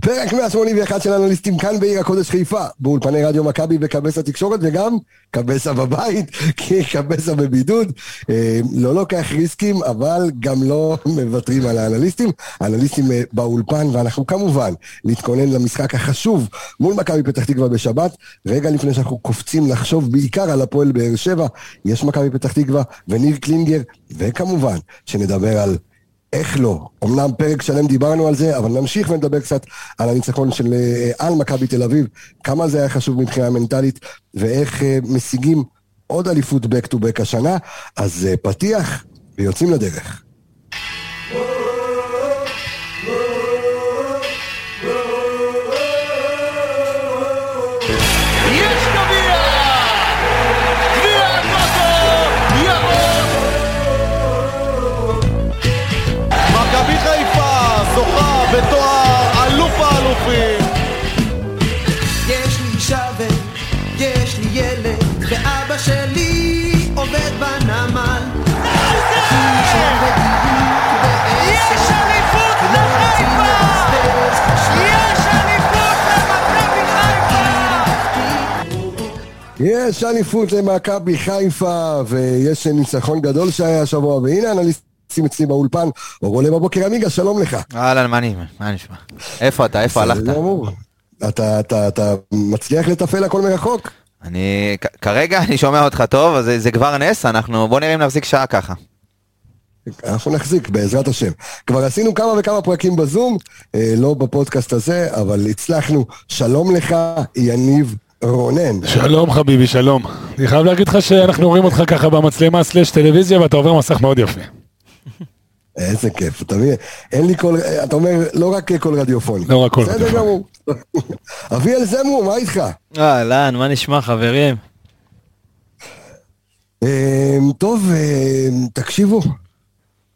פרק 181 של אנליסטים כאן בעיר הקודש חיפה, באולפני רדיו מכבי וקבסה תקשורת וגם קבסה בבית, כי קבסה בבידוד. אה, לא לוקח ריסקים, אבל גם לא מוותרים על האנליסטים. האנליסטים אה, באולפן, ואנחנו כמובן נתכונן למשחק החשוב מול מכבי פתח תקווה בשבת. רגע לפני שאנחנו קופצים לחשוב בעיקר על הפועל באר שבע, יש מכבי פתח תקווה וניר קלינגר, וכמובן שנדבר על איך לא? אמנם פרק שלם דיברנו על זה, אבל נמשיך ונדבר קצת על הניצחון של אה, על מכבי תל אביב, כמה זה היה חשוב מבחינה מנטלית, ואיך אה, משיגים עוד אליפות back to back השנה. אז אה, פתיח, ויוצאים לדרך. בנמל. יש אליפות לחיפה! יש למכבי חיפה! יש אליפות למכבי חיפה, ויש ניצחון גדול שהיה השבוע, והנה אנליסטים אצלי באולפן, אור עולה בבוקר עמיגה, שלום לך. אהלן, מה נשמע? מה נשמע? איפה אתה? איפה הלכת? אתה מצליח לתפעל הכל מרחוק? אני, כרגע אני שומע אותך טוב, אז זה- זה כבר נס, אנחנו, בוא נראה אם נחזיק שעה ככה. אנחנו נחזיק, בעזרת השם. כבר עשינו כמה וכמה פרקים בזום, אה, לא בפודקאסט הזה, אבל הצלחנו. שלום לך, יניב רונן. שלום חביבי, שלום. אני חייב להגיד לך שאנחנו רואים אותך ככה במצלמה slash טלוויזיה ואתה עובר מסך מאוד יפה. איזה כיף, אתה מבין? אין לי קול, אתה אומר, לא רק קול רדיופוני. לא רק קול בסדר רדיופוני. גמור. אביאל זמו, מה איתך? אהלן, מה נשמע חברים? אה, טוב, אה, תקשיבו.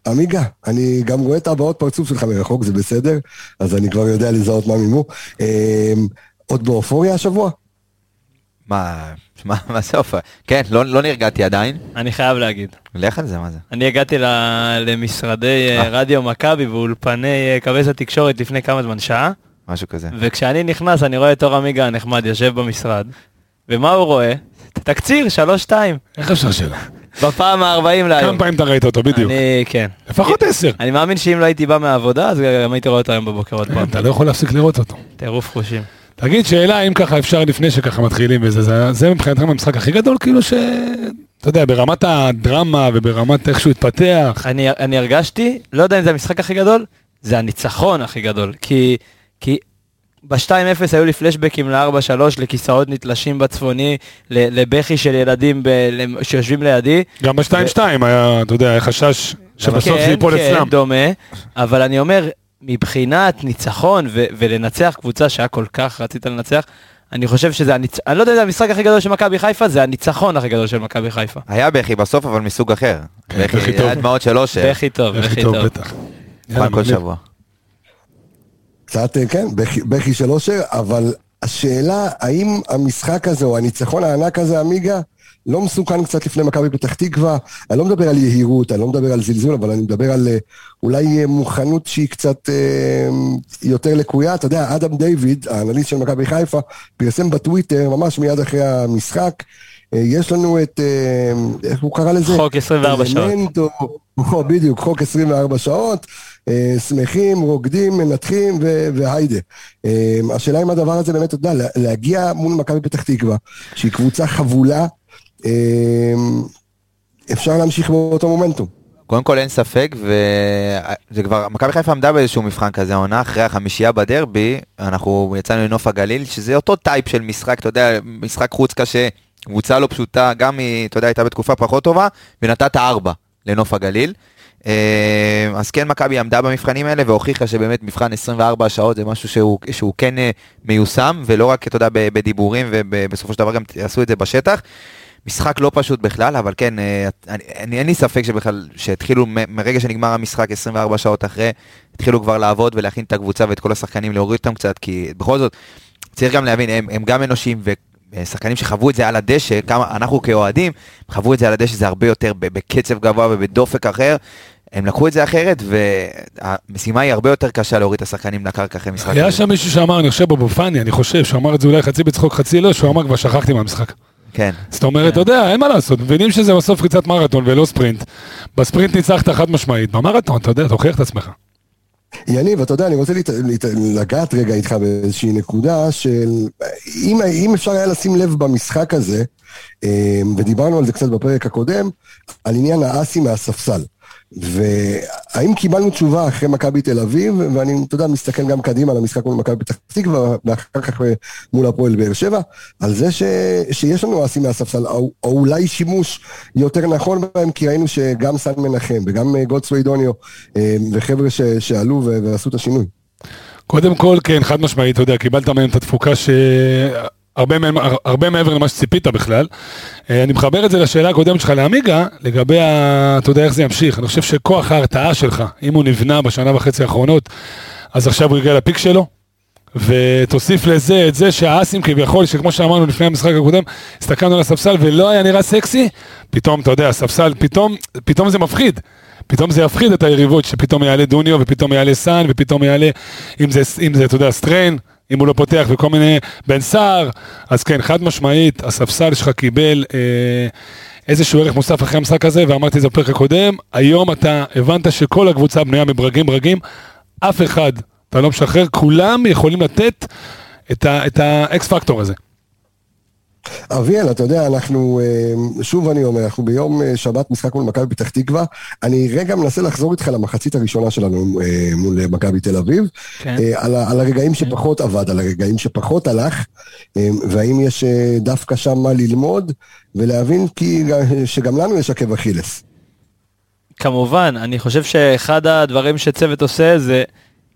עמיגה, אני גם רואה את הבעות פרצוף שלך מרחוק, זה בסדר, אז אני כבר יודע לזהות מה מימו. אה, עוד באופוריה השבוע? מה, מה, מה זה אופן? כן, לא, לא נרגעתי עדיין. אני חייב להגיד. לך על זה, מה זה? אני הגעתי ל- למשרדי אה, אה. רדיו מכבי ואולפני אה, קבס התקשורת לפני כמה זמן, שעה, משהו כזה. וכשאני נכנס אני רואה את אור עמיגה הנחמד יושב במשרד, ומה הוא רואה? תקציר, שלוש-שתיים, איך אפשר שלא? בפעם ה-40 להיום. כמה פעמים אתה ראית אותו, בדיוק. אני, כן. לפחות עשר. אני מאמין שאם לא הייתי בא מהעבודה, אז גם הייתי רואה אותו היום בבוקר עוד פעם. אתה לא יכול להפסיק לראות אותו. טירוף חושים. תגיד, שאלה אם ככה אפשר לפני שככה מתחילים וזה, זה- זה מבחינתכם המשחק הכי גדול, כאילו ש... אתה יודע, ברמת הדרמה וברמת איך שהוא התפתח. אני, אני הרגשתי, לא יודע אם זה המשחק הכי גדול, זה הניצחון הכי גדול. כי, כי ב-2-0 היו לי פלשבקים ל-4-3, לכיסאות נתלשים בצפוני, לבכי של ילדים ב- שיושבים לידי. גם ב-2-2 היה, אתה יודע, היה חשש שבסוף זה כן, ייפול כן, אצלם. דומה, אבל אני אומר, מבחינת ניצחון ו- ולנצח קבוצה שהיה כל כך רצית לנצח, אני חושב שזה הניצ... אני לא יודע אם זה המשחק הכי גדול של מכבי חיפה, זה הניצחון הכי גדול של מכבי חיפה. היה בכי בסוף, אבל מסוג אחר. כן, בכי, בכי טוב. היה דמעות של אושר. בכי טוב, בכי טוב, טוב. בטח. כל. שבוע. קצת, אה, כן, בכי- בכי של אושר, אבל השאלה, האם המשחק הזה, או הניצחון הענק הזה, עמיגה, לא מסוכן קצת לפני מכבי פתח תקווה? אני לא מדבר על יהירות, אני לא מדבר על זלזול, אבל אני מדבר על אה, אולי אה, מוכנות שהיא קצת אה, יותר לקויה. אתה יודע, אדם דיוויד, האנליסט של מכבי חיפה, פרסם בטוויטר, ממש מיד אחרי המשחק, אה, יש לנו את, אה, איך הוא קרא לזה? חוק 24 שעות. אלמנט או, בדיוק, חוק 24 שעות, אה, שמחים, רוקדים, מנתחים ו- והיידה. אה, השאלה אם הדבר הזה באמת, אתה יודע, לה- להגיע מול מכבי פתח תקווה, שהיא קבוצה חבולה, אפשר להמשיך באותו מומנטום. קודם כל אין ספק, וזה כבר, מכבי חיפה עמדה באיזשהו מבחן כזה עונה, אחרי החמישייה בדרבי, אנחנו יצאנו לנוף הגליל, שזה אותו type של משחק, אתה יודע, משחק חוץ קשה, קבוצה לא פשוטה, גם היא, אתה יודע, הייתה בתקופה פחות טובה, ונתת ארבע לנוף הגליל. אה, אז כן, מכבי עמדה במבחנים האלה והוכיחה שבאמת מבחן 24 שעות זה משהו שהוא, שהוא כן אה, מיושם, ולא רק, אתה יודע, בדיבורים, ובסופו של דבר גם עשו את זה בשטח. משחק לא פשוט בכלל, אבל כן, אה, אני, אני, אין לי ספק שבכלל, שהתחילו, מרגע שנגמר המשחק 24 שעות אחרי, התחילו כבר לעבוד ולהכין את הקבוצה ואת כל השחקנים, להוריד אותם קצת, כי בכל זאת, צריך גם להבין, הם, הם גם אנושיים, ושחקנים שחוו את זה על הדשא, כמה, אנחנו כאוהדים, חוו את זה על הדשא, זה הרבה יותר בקצב גבוה ובדופק אחר. הם לקחו את זה אחרת, והמשימה היא הרבה יותר קשה להוריד את השחקנים לקרקע אחרי משחק. היה. שם מישהו שאמר, אני חושב בבו פאני, אני חושב, שהוא אמר את זה אולי חצי בצחוק חצי לא, שהוא אמר כבר שכחתי מהמשחק. כן. זאת אומרת, אתה יודע, אין מה לעשות, מבינים שזה בסוף ריצת מרתון ולא ספרינט. בספרינט ניצחת חד משמעית, במרתון, אתה יודע, תוכיח את עצמך. יניב, אתה יודע, אני רוצה להת... להת... לגעת רגע איתך באיזושהי נקודה של... אם, אם אפשר היה לשים לב במשחק הזה, אה, ודיברנו על זה קצת בפרק הקודם, על עניין האסי מהספסל. והאם קיבלנו תשובה אחרי מכבי תל אביב, ואני, אתה יודע, מסתכל גם קדימה על המשחק מול מכבי פתח תקווה, ואחר כך אה, מול הפועל באר שבע, על זה ש, שיש לנו אסי מהספסל, או, או אולי שימוש יותר נכון בהם, כי ראינו שגם סן מנחם וגם אה, גולדסווי דוניו, אה, וחבר'ה ש, שעלו ו- ועשו את השינוי. קודם כל, כן, חד משמעית, אתה יודע, קיבלת מהם את התפוקה ש... הרבה, הרבה מעבר למה שציפית בכלל. אה, אני מחבר את זה לשאלה הקודמת שלך לעמיגה, לגבי, ה, אתה יודע איך זה ימשיך. אני חושב שכוח ההרתעה שלך, אם הוא נבנה בשנה וחצי האחרונות, אז עכשיו הוא הגיע לפיק שלו. ותוסיף לזה את זה שהאסים כביכול, שכמו שאמרנו לפני המשחק הקודם, הסתכלנו על הספסל ולא היה נראה סקסי, פתאום, אתה יודע, הספסל, פתאום, פתאום זה מפחיד. פתאום זה יפחיד את היריבות, שפתאום יעלה דוניו, ופתאום יעלה סאן, ופתאום יעלה, אם זה, אם זה, אתה יודע, סטריין, אם הוא לא פותח, וכל מיני, בן סער, אז כן, חד משמעית, הספסל שלך קיבל אה, איזשהו ערך מוסף אחרי המשחק הזה, ואמרתי את זה בפרק הקודם, היום אתה הבנת שכל הקבוצה בנויה מברגים ברגים, אף אחד, אתה לא משחרר, כולם יכולים לתת את, ה X factor הזה. אביאל, אתה יודע, אנחנו, אה, שוב אני אומר, אנחנו ביום אה, שבת משחק מול מכבי פתח תקווה. אני רגע מנסה לחזור איתך למחצית הראשונה שלנו אה, מול מכבי תל אביב. כן. על, הרגעים שפחות עבד, על הרגעים שפחות הלך, והאם יש דווקא שם מה ללמוד, ולהבין כי, שגם לנו יש עקב אכילס. כמובן, אני חושב שאחד הדברים שצוות עושה זה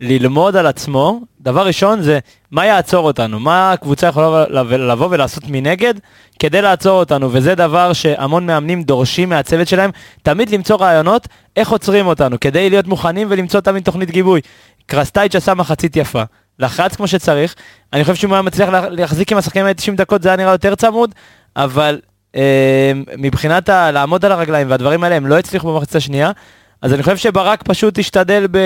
ללמוד על עצמו. דבר ראשון זה מה יעצור אותנו, מה הקבוצה יכולה לבוא- ולעשות מנגד כדי לעצור אותנו, וזה דבר שהמון מאמנים דורשים מהצוות שלהם, תמיד למצוא רעיונות איך עוצרים אותנו, כדי להיות מוכנים ולמצוא תמיד תוכנית גיבוי. קרסטייץ' עשה מחצית יפה, לחץ כמו שצריך, אני חושב שאם הוא היה מצליח לה- להחזיק עם השחקנים האלה 90 דקות זה היה נראה יותר צמוד, אבל אה, מבחינת ה- לעמוד על הרגליים והדברים האלה הם לא הצליחו במחצית השנייה. אז אני חושב שברק פשוט השתדל, ב...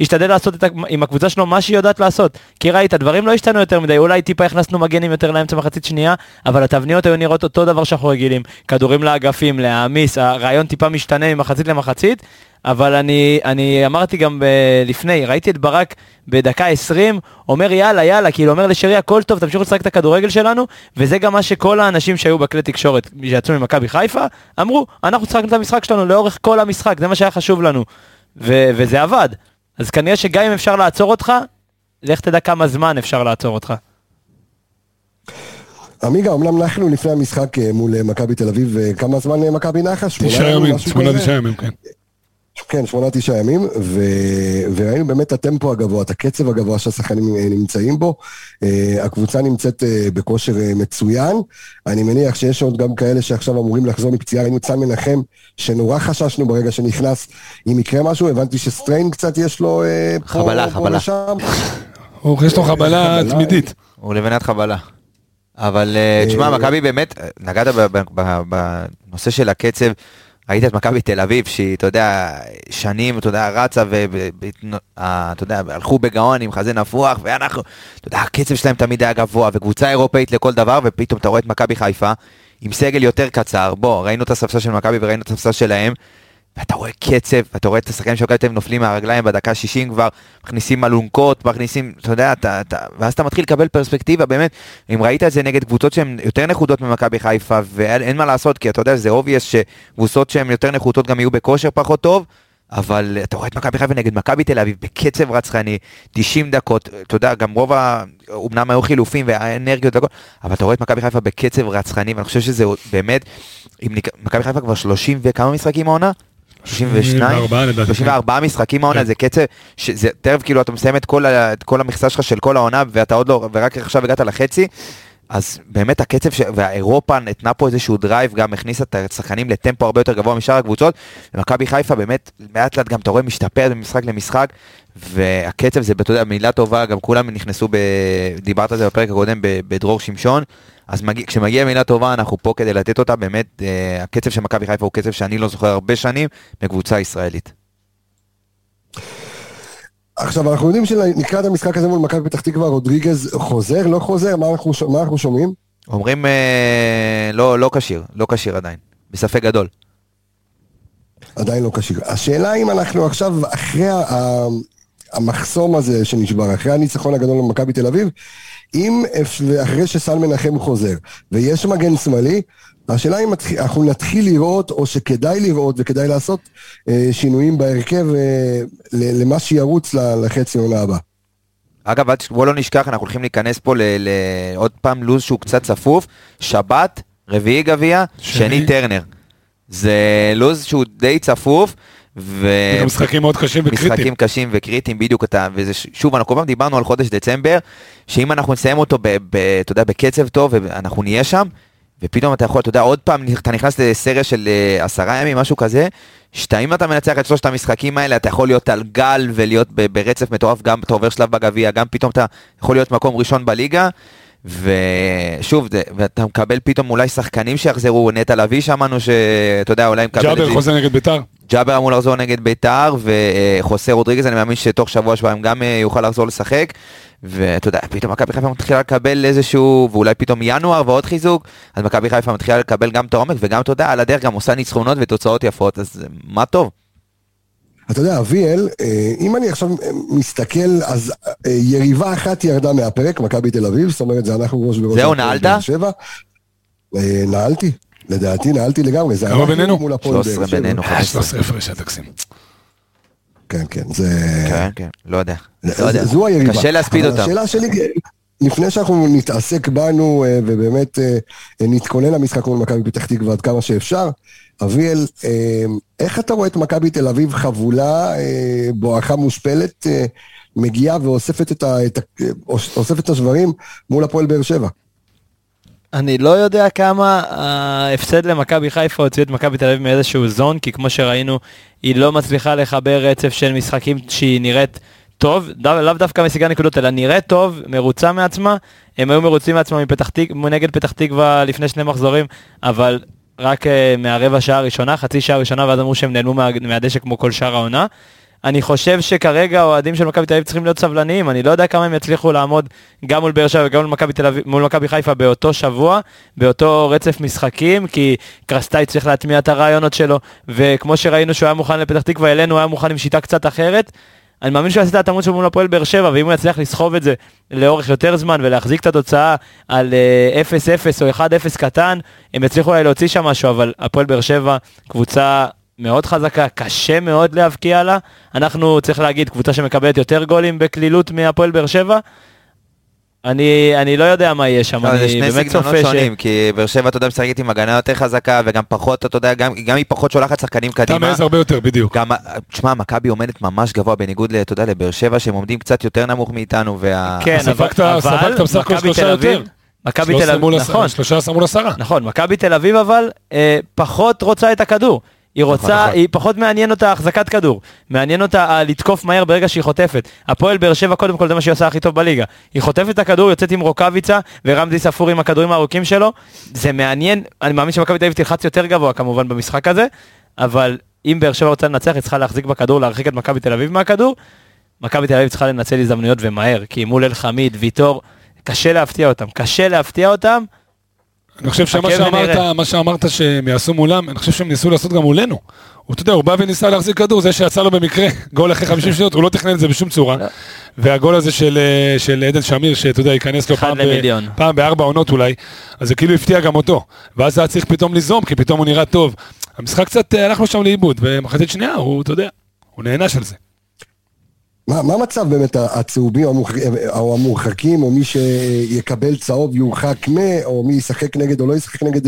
השתדל לעשות את. עם הקבוצה שלו מה שהיא יודעת לעשות. כי ראית, דברים לא השתנו יותר מדי, אולי טיפה הכנסנו מגנים יותר לאמצע מחצית שנייה, אבל התבניות היו נראות אותו דבר שאנחנו רגילים. כדורים לאגפים, להעמיס, הרעיון טיפה משתנה ממחצית למחצית, אבל אני, אני אמרתי גם ב... לפני, ראיתי את ברק בדקה 20, אומר יאללה יאללה, כאילו אומר לשרי הכל טוב, תמשיכו לשחק את הכדורגל שלנו, וזה גם מה שכל האנשים שהיו בכלי תקשורת, שיצאו ממכבי חיפה, אמרו, אנחנו שחקנו את המשחק שלנו לאורך כל המשחק, זה מה שהיה חשוב לנו, ו- וזה עבד. אז כנראה שגם אם אפשר לעצור אותך, לך תדע כמה זמן אפשר לעצור אותך. עמיגה, אמנם נחנו לפני המשחק אה, מול אה, מכבי תל אביב, אה, כמה זמן אה, מכבי נחה? שמונה תשעה ימים, שמונה? תשעה ימים, כן. כן, שמונה תשעה ימים, ו... וראינו באמת את הטמפו הגבוה, את הקצב הגבוה שהשחקנים אה, נמצאים בו. אה, הקבוצה נמצאת אה, בכושר מצוין. אני מניח שיש עוד גם כאלה שעכשיו אמורים לחזור מפציעה. ראינו את סן מנחם, שנורא חששנו ברגע שנכנס. אם יקרה משהו, הבנתי שסטריין קצת יש לו פה, חבלה, פה חבלה. הוא- יש לו חבלה. תמידית. הוא לבנת חבלה. אבל תשמע, מכבי באמת, נגעת ב- ב- ב- בנושא של הקצב, ראית את מכבי תל אביב, שהיא, אתה יודע, שנים, אתה יודע, רצה ואתה יודע, הלכו בגאון עם חזה נפוח, ואנחנו, אתה יודע, הקצב שלהם תמיד היה גבוה, וקבוצה אירופאית לכל דבר, ופתאום אתה רואה את מכבי חיפה, עם סגל יותר קצר, בוא, ראינו את הספסל של מכבי וראינו את הספסל שלהם, ואתה רואה קצב, ואתה רואה את השחקנים של מכבי תל אביב נופלים מהרגליים בדקה 60 כבר, מכניסים אלונקות, מכניסים, אתה יודע, אתה, אתה, ואז אתה מתחיל לקבל פרספקטיבה, באמת, אם ראית את זה נגד קבוצות שהן יותר נחותות ממכבי חיפה, ואין אין מה לעשות, כי אתה יודע, זה obvious שקבוצות שהן יותר נחותות גם יהיו בכושר פחות טוב, אבל אתה רואה את מכבי חיפה נגד מכבי תל אביב בקצב רצחני, 90 דקות, אתה יודע, גם רוב ה... אמנם היו חילופים והאנרגיות והכל, אבל אתה רואה את מכבי חיפה בקצב רצחני, ואני חושב שזה באמת, אם נק... מכבי חיפה כבר 30 וכמה משחקים העונה? 32? 34 לדעתי. 34 משחקים העונה, כן. זה קצב, שזה תכף כאילו אתה מסיים. את כל המכסה שלך של כל העונה, ואתה עוד לא, ורק עכשיו הגעת לחצי, אז באמת הקצב, ש... והאירופה נתנה פה איזשהו drive, גם הכניסה את השחקנים לטמפו הרבה יותר גבוה משאר הקבוצות, ומכבי חיפה באמת לאט לאט גם אתה רואה משתפרת ממשחק למשחק, והקצב זה, אתה יודע, מילה טובה, גם כולם נכנסו, ב... דיברת על זה בפרק הקודם. בדרור שמשון, אז מגיע, כשמגיעה מילה טובה אנחנו פה כדי לתת אותה, באמת, אה, הקצב של מכבי חיפה הוא קצב שאני לא זוכר הרבה שנים בקבוצה ישראלית. עכשיו, אנחנו יודעים שלקראת המשחק הזה מול מכבי פתח תקווה, רודריגז חוזר, לא חוזר, מה אנחנו, ש- מה אנחנו שומעים? אומרים אה, לא לא כשיר, לא כשיר עדיין. בספק גדול. עדיין לא כשיר. השאלה אם אנחנו עכשיו, אחרי ה- המחסום הזה שנשבר, אחרי הניצחון הגדול במכבי תל אביב, אם אחרי שסל מנחם חוזר, ויש מגן שמאלי, השאלה אם אנחנו נתחיל לראות, או שכדאי לראות וכדאי לעשות אה, שינויים בהרכב אה, למה שירוץ לחצי עונה הבאה. אגב, בוא לא נשכח, אנחנו הולכים להיכנס פה ל- ל- עוד פעם לו"ז שהוא קצת צפוף. שבת, רביעי גביע, שני. שני טרנר. זה לו"ז שהוא די צפוף. ו... וגם משחקים מאוד קשים וקריטיים. משחקים קשים וקריטיים בדיוק אתה וזה שוב אנחנו כל פעם דיברנו על חודש דצמבר שאם אנחנו נסיים אותו ב, ב, אתה יודע בקצב טוב ואנחנו נהיה שם ופתאום אתה יכול אתה יודע עוד פעם אתה נכנס לסריה של אה, עשרה ימים משהו כזה שאתה אם אתה מנצח את שלושת המשחקים האלה אתה יכול להיות על גל ולהיות ברצף מטורף גם אתה עובר שלב בגביע גם פתאום אתה יכול להיות מקום ראשון בליגה. ושוב, זה- ואתה מקבל פתאום אולי שחקנים שיחזרו, נטע לביא שמענו שאתה יודע, אולי מקבל... ג'אבר חוזר נגד ביתר. ג'אבר אמור לחזור נגד ביתר, וחוסה רודריגז, אני מאמין שתוך שבוע שבועיים גם אה, יוכל לחזור לשחק. ואתה יודע, פתאום מכבי חיפה מתחילה לקבל איזשהו, ואולי פתאום ינואר ועוד חיזוק, אז מכבי חיפה מתחילה לקבל גם את העומק, וגם, אתה יודע, על הדרך גם עושה ניצחונות ותוצאות יפות, אז מה טוב. אתה יודע, אביאל, אה, אם אני עכשיו מסתכל, אז אה, יריבה אחת ירדה מהפרק, מכבי תל אביב, זאת אומרת, זה אנחנו ראש בראש. זהו, נעלת? אה, נעלתי, לדעתי נעלתי לגמרי. זה כמה אנחנו בינינו? מול הפועל באר 13 שבע. בינינו. אה, 13 הפרש, תגזים. כן, כן, זה... כן, כן, לא יודע. לא. זו היריבה. קשה להספיד אותם. השאלה שלי, לפני שאנחנו נתעסק בנו אה, ובאמת אה, נתכונן למשחק מול מכבי פתח תקווה עד כמה שאפשר, אביאל, אה, איך אתה רואה את מכבי תל אביב חבולה, בואכה מושפלת, מגיעה ואוספת את, ה, את, ה, אוספת את השברים מול הפועל באר שבע? אני לא יודע כמה ההפסד למכבי חיפה הוציא את מכבי תל אביב מאיזשהו זון, כי כמו שראינו, היא לא מצליחה לחבר רצף של משחקים שהיא נראית טוב, דו, לאו דווקא משיגה נקודות, אלא נראית טוב, מרוצה מעצמה. הם היו מרוצים מעצמם מפתח תק... נגד פתח תקווה לפני שני מחזורים, אבל רק uh, מהרבע שעה הראשונה, חצי שעה הראשונה, ואז אמרו שהם נעלמו מה, מהדשא כמו כל שאר העונה. אני חושב שכרגע האוהדים של מכבי תל אביב צריכים להיות סבלניים, אני לא יודע כמה הם יצליחו לעמוד גם מול באר שבע וגם מול מכבי תל אביב, מול מכבי חיפה באותו שבוע, באותו רצף משחקים, כי קרסטאי צריך להטמיע את הרעיונות שלו, וכמו שראינו שהוא היה מוכן לפתח תקווה, אלינו הוא היה מוכן עם שיטה קצת אחרת. אני מאמין שהוא יעשה את ההתאמות שלו מול הפועל באר שבע, ואם הוא יצליח לסחוב את זה לאורך יותר זמן ולהחזיק את התוצאה על אה, 0-0 או 1-0 קטן, הם יצליחו אולי להוציא שם משהו, אבל הפועל באר שבע קבוצה מאוד חזקה, קשה מאוד להבקיע לה. אנחנו, צריך להגיד, קבוצה שמקבלת יותר גולים בקלילות מהפועל באר שבע. אני, אני לא יודע מה יהיה שם, לא, זה אני שני באמת סגנונות צופה ש... שונים, כי באר שבע, אתה יודע, משחקת עם הגנה יותר חזקה, וגם פחות, אתה יודע, גם גם היא פחות שולחת שחקנים אתה קדימה. מעז הרבה יותר, בדיוק. גם, תשמע, מכבי עומדת ממש גבוה, בניגוד, אתה יודע, לבאר שבע, שהם עומדים קצת יותר נמוך מאיתנו, וה... כן, ספגת- אבל, ספגת בסך הכל שלושה תל אביב- יותר. מכבי 13 תל אביב, נכון, 13 מול עשרה. נכון, מכבי תל אביב אבל אה, פחות רוצה את הכדור. היא רוצה, נכון. היא פחות מעניין אותה החזקת כדור, מעניין אותה לתקוף מהר ברגע שהיא חוטפת. הפועל באר שבע קודם כל זה מה שהיא עושה הכי טוב בליגה. היא חוטפת את הכדור, יוצאת עם רוקאביצה ורמזי ספור עם הכדורים הארוכים שלו. זה מעניין, אני מאמין שמכבי תל אביב תלחץ יותר גבוה כמובן במשחק הזה, אבל אם באר שבע רוצה לנצח היא צריכה להחזיק בכדור, להרחיק את מכבי תל אביב מהכדור. מכבי תל אביב צריכה לנצל הזדמנויות ומהר, כי מול אלחמיד, ויטור, קשה להפתיע אותם, קשה להפתיע אותם. אני חושב שמה שאמרת, ונראה. מה שאמרת שהם יעשו מולם, אני חושב שהם ניסו לעשות גם מולנו. הוא, אתה יודע, הוא בא וניסה להחזיק כדור, זה שיצא לו במקרה, גול אחרי 50 שניות, הוא לא תכנן את זה בשום צורה. לא. והגול הזה של, אה, של עדן שמיר, שאתה יודע, ייכנס לו פעם, ב. פעם בארבע עונות אולי, אז זה כאילו הפתיע גם אותו. ואז היה צריך פתאום ליזום, כי פתאום הוא נראה טוב. המשחק קצת אה, הלך לו שם לאיבוד, ומחצית שנייה, הוא, אתה יודע, הוא נענש על זה. מה, מה המצב באמת הצהובים או המורחקים, או המורחקים, או מי שיקבל צהוב יורחק מ, או מי ישחק נגד או לא ישחק נגד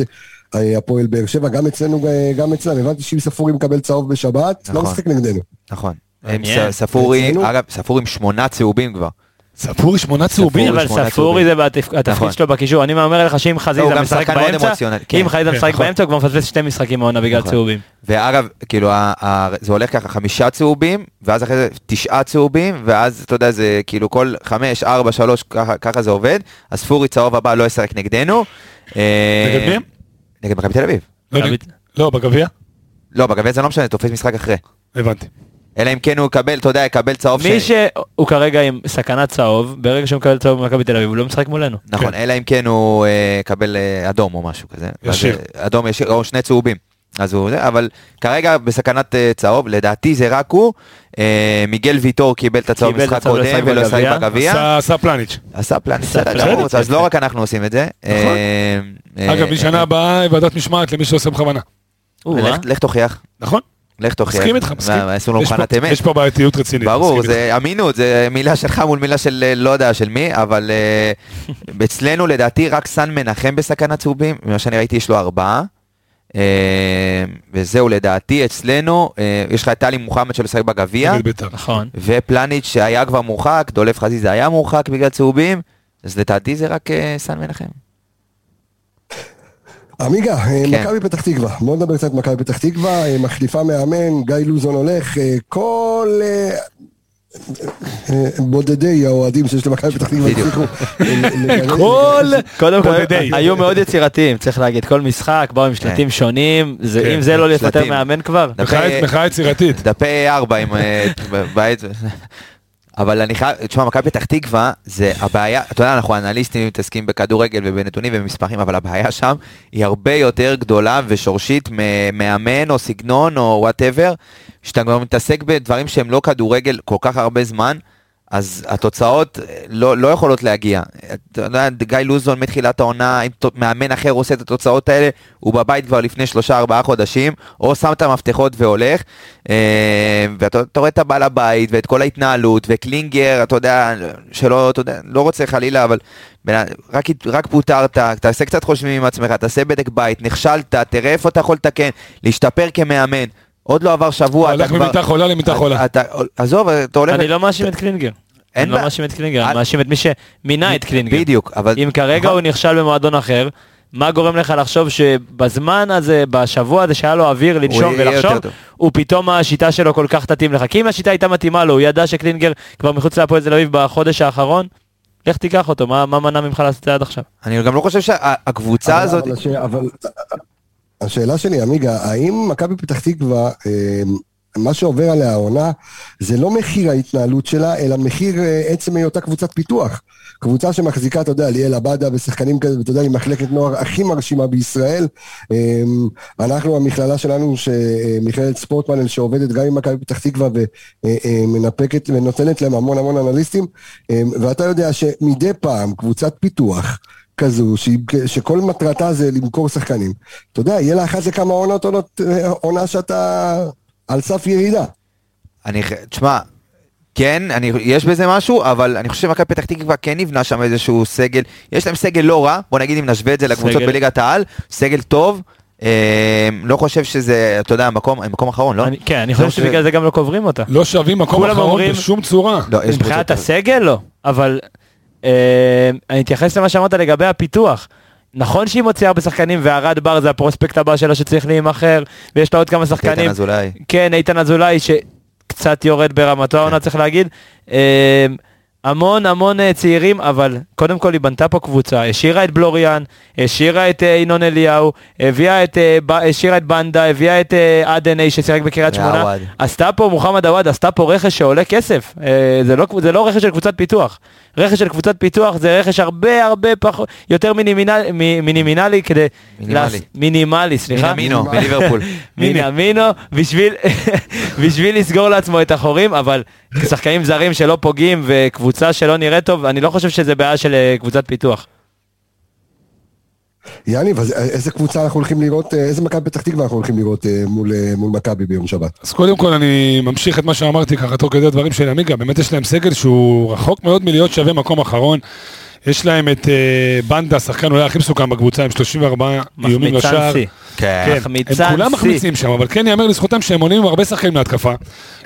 אה, הפועל באר שבע, גם אצלנו, אה, גם אצלם. הבנתי שאם ספורי מקבל צהוב בשבת, לא נכון. משחק נגדנו. נכון. ספורי? אגב, ספורי עם שמונה צהובים כבר. ספורי שמונה צהובים. אבל ספורי זה בתפ- התפקיד נכון. שלו בקישור, אני אומר לך שאם לא, חזיזה גם משחק באמצע, אם כן. חזיזה כן, משחק נכון. באמצע הוא כבר מפספס שתי משחקים העונה בגלל נכון. צהובים. ואגב, כאילו, זה הולך ככה, חמישה צהובים, ואז אחרי זה תשעה צהובים, ואז אתה יודע, זה כאילו כל חמש, ארבע, שלוש, ככה- זה עובד. אז ספורי צהוב הבא לא ישחק נגדנו. אה, נגד מי? נגד מכבי תל אביב. לא, לא, בגביע? לא, בגביע זה לא משנה, תופס משחק אחרי. הבנתי. אלא אם כן הוא יקבל, אתה יודע, יקבל צהוב מי ש... שהוא כרגע עם סכנת צהוב, ברגע שהוא מקבל צהוב במכבי תל אביב, הוא לא משחק מולנו. נכון, אלא אם כן הוא אה, יקבל אה, אדום או משהו כזה. ישיר. אז, אה, אדום ישיר, או שני צהובים. אז הוא זה, אבל כרגע בסכנת אה, צהוב, לדעתי זה רק הוא. אה, מיגל ויטור קיבל את הצהוב במשחק לא קודם ולא שיחק בגביע. עשה- פלניץ'. עשה בסדר פלניץ'. גמור, בסדר. אז לא רק אנחנו עושים את זה. נכון. אגב, משנה אה, הבאה ועדת משמעת למי שעושה בכוונה. לך תוכיח, נכון? לך תוכיח. מסכים איתך, מסכים. מה, עשו לו יש פה- מבחנת אמת. יש פה בעייתיות רצינית. ברור, זה אמינות, זה מילה שלך מול מילה של אה, לא יודע של מי, אבל אה, אצלנו לדעתי רק סן מנחם בסכנת צהובים, ממה שאני ראיתי יש לו ארבעה. אה, וזהו לדעתי אצלנו, יש לך את טלי מוחמד שמשחק בגביע, נגד בית"ר. נכון. ופלניץ' שהיה כבר מורחק, דולף חזיזה היה מורחק בגלל צהובים, אז לדעתי זה רק סן מנחם. עמיגה, אה, כן. מכבי פתח תקווה, בוא נדבר קצת מכבי פתח תקווה, אה, מחליפה מאמן, גיא לוזון הולך, אה, כל בודדי האוהדים שיש למכבי פתח תקווה בדיוק. הצליחו כל, קודם כל, בודדי. היו מאוד יצירתיים, צריך להגיד, כל משחק באו עם שלטים שונים, זה- כן, אם זה לא לפטר. מאמן כבר, מחאה- יצירתית. דפי 4 עם... בית. אבל אני חייב, תשמע, מכבי פתח תקווה, זה הבעיה, אתה יודע, אנחנו אנליסטים מתעסקים בכדורגל ובנתונים ובמספרים, אבל הבעיה שם היא הרבה יותר גדולה ושורשית ממאמן או סגנון או whatever, שאתה כבר מתעסק בדברים שהם לא כדורגל כל כך הרבה זמן. אז התוצאות אה, לא, לא יכולות להגיע. אתה יודע, גיא לוזון מתחילת העונה, אם מאמן אחר עושה את התוצאות האלה, הוא בבית כבר לפני שלושה ארבעה חודשים, או שם את המפתחות והולך, אה, ואתה אתה רואה את הבעל הבית ואת כל ההתנהלות, וקלינגר, אתה יודע, שלא, אתה יודע, לא רוצה חלילה, אבל רק, רק פוטרת, תעשה קצת חושבים עם עצמך, תעשה בדק בית, נכשלת, תראה איפה אתה יכול לתקן, להשתפר כמאמן. עוד לא עבר שבוע, הולך ממיטה חולה למיטה חולה. אתה, עזוב, אתה הולך... אני לא מאשים את קלינגר. אני לא. מאשים את קלינגר, אני מאשים את מי שמינה את קלינגר. בדיוק, אבל... אם כרגע נכון. הוא נכשל במועדון אחר, מה גורם לך לחשוב שבזמן הזה, בשבוע הזה שהיה לו אוויר לנשום ולחשוב. הוא פתאום השיטה שלו כל כך תתאים לך. כי אם השיטה הייתה מתאימה לו, הוא ידע שקלינגר כבר מחוץ להפועל תל אביב בחודש האחרון, לך תיקח אותו, מה מה מנע ממך לעשות את זה עד עכשיו? אני גם לא חושב שהקבוצה הזאת... אבל השאלה שלי, עמיגה, האם מכבי פתח תקווה, אה, מה שעובר עליה העונה, זה לא מחיר ההתנהלות שלה, אלא מחיר אה, עצם היותה קבוצת פיתוח. קבוצה שמחזיקה, אתה יודע, ליאל עבדה ושחקנים כאלה, ואתה יודע, היא מחלקת נוער הכי מרשימה בישראל. אה, אנחנו, המכללה שלנו, מכללת ספורטמנל, שעובדת גם עם מכבי פתח תקווה ומנפקת ונותנת להם המון המון אנליסטים, ואתה יודע שמדי פעם קבוצת פיתוח, כזו, שהיא, שכל מטרתה זה למכור שחקנים. אתה יודע, יהיה לה אחת לכמה עונות, עונות, אה, עונה שאתה על סף ירידה. אני, תשמע, כן, אני, יש בזה משהו, אבל אני חושב שמכבי פתח תקווה כן נבנה שם איזשהו סגל, יש להם סגל לא רע, בוא נגיד אם נשווה את זה לקבוצות בליגת העל, סגל טוב, אה, לא חושב שזה, אתה יודע, מקום, מקום אחרון, לא? אני- כן, אני חושב שבגלל זה גם לא קוברים אותה. לא שווים מקום אחרון אומרים- בשום צורה. לא, יש מבחינת הסגל לא, אבל אני אתייחס למה שאמרת לגבי הפיתוח. נכון שהיא מוציאה הרבה שחקנים וערד בר זה הפרוספקט הבא שלה שצריך להימכר ויש לה עוד כמה איתן שחקנים. אזולאי. כן, איתן אזולאי שקצת יורד ברמתו העונה צריך להגיד. אה, המון המון אה, צעירים, אבל קודם כל היא בנתה פה קבוצה, השאירה את בלוריאן, השאירה את אה, ינון אליהו, הביאה את, אה, השאירה את בנדה, הביאה את עדני ששיחק בקריית שמונה. עשתה פה, מוחמד עוואד עשתה פה רכש שעולה כסף, זה לא, זה לא רכש של קבוצת פיתוח, רכש של קבוצת פיתוח זה רכש הרבה הרבה פחות, יותר מינימינלי, מ- מינימינלי כדי, מינימלי. לעש- מינימלי, סליחה, מינמינו, מליברפול. מינמינו בשביל, בשביל לסגור לעצמו את החורים, אבל שחקנים זרים שלא פוגעים וקבוצה שלא נראית טוב, אני לא חושב שזה בעיה של אה, קבוצת פיתוח. יניב, אז איזה קבוצה אנחנו הולכים לראות, אה, איזה מכבי פתח תקווה אנחנו הולכים לראות אה, מול, אה, מול מכבי ביום שבת? אז קודם כל אני ממשיך את מה שאמרתי ככה תוך כדי הדברים של עמיגה, באמת יש להם סגל שהוא רחוק מאוד מלהיות שווה מקום אחרון. יש להם את אה, בנדה, השחקן אולי הכי מסוכן בקבוצה, עם 34 איומים מחמיצן לשער. שיא. כן. כן, מחמיצן הם כולם שיא. מחמיצים שם, אבל כן ייאמר לזכותם שהם עונים עם הרבה שחקנים להתקפה.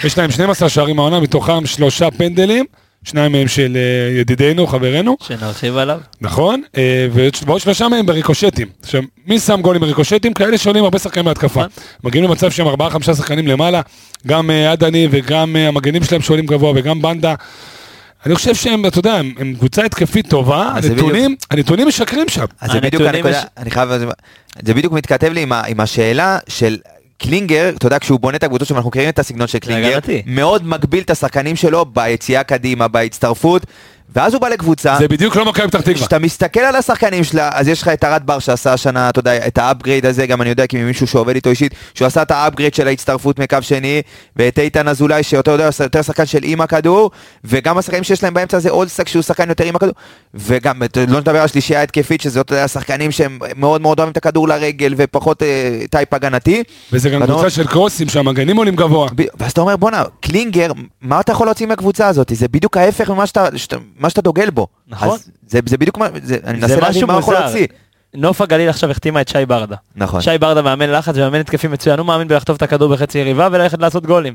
יש להם 12 שערים העונה, מתוכם שלושה פנדלים, שניים מהם של אה, ידידנו, חברנו, שנרחיב עליו. נכון? אה, ועוד שלושה מהם בריקושטים. עכשיו, מי שם גולים בריקושטים? כאלה שעולים הרבה שחקנים להתקפה. נכון. מגיעים למצב שהם ארבעה חמישה שחקנים למעלה, גם אה, עדני וגם המגנים שלהם שעולים גבוה וגם בנדה. אני חושב שהם, אתה יודע, הם, קבוצה התקפית טובה, הנתונים, הנתונים משקרים שם. אז זה בדיוק הנקודה, אני חייב, זה בדיוק מתכתב לי עם השאלה של קלינגר, אתה יודע, כשהוא בונה את הקבוצות שלו, אנחנו מכירים את הסגנון של קלינגר. מאוד מגביל את השחקנים שלו ביציאה קדימה, בהצטרפות, ואז הוא בא לקבוצה, זה בדיוק לא מכבי פתח תקווה. כשאתה מסתכל על השחקנים שלה, אז יש לך את ארד בר שעשה השנה, אתה יודע, את ה upgrade הזה, גם אני יודע כי ממישהו שעובד איתו אישית, שהוא עשה את ה upgrade של ההצטרפות מקו שני, ואת איתן אזולאי, שיותר יודע, יותר שחקן של עם הכדור, וגם השחקנים שיש להם באמצע זה אולסק שהוא שחקן יותר עם הכדור, וגם, לא נדבר על שלישייה התקפית, שזה אתה יודע, שחקנים שהם מאוד מאוד אוהבים את הכדור לרגל, ופחות אה, type הגנתי. וזה גם קבוצה של קרוסים שהמגנים עולים גבוה. ב- ואז אתה אומר בואנה קלינגר מה אתה יכול להוציא מהקבוצה הזאת זה בדיוק ההפך ממה שאתה, שאתה, מה שאתה דוגל בו. נכון. אז זה, זה בדיוק מה זה, אני מנסה להבין מה הוא יכול. להוציא. נוף הגליל עכשיו החתימה את שי ברדה. נכון. שי ברדה מאמן לחץ ומאמן התקפים מצוין, הוא מאמין בלחטוף את הכדור בחצי יריבה וללכת לעשות גולים.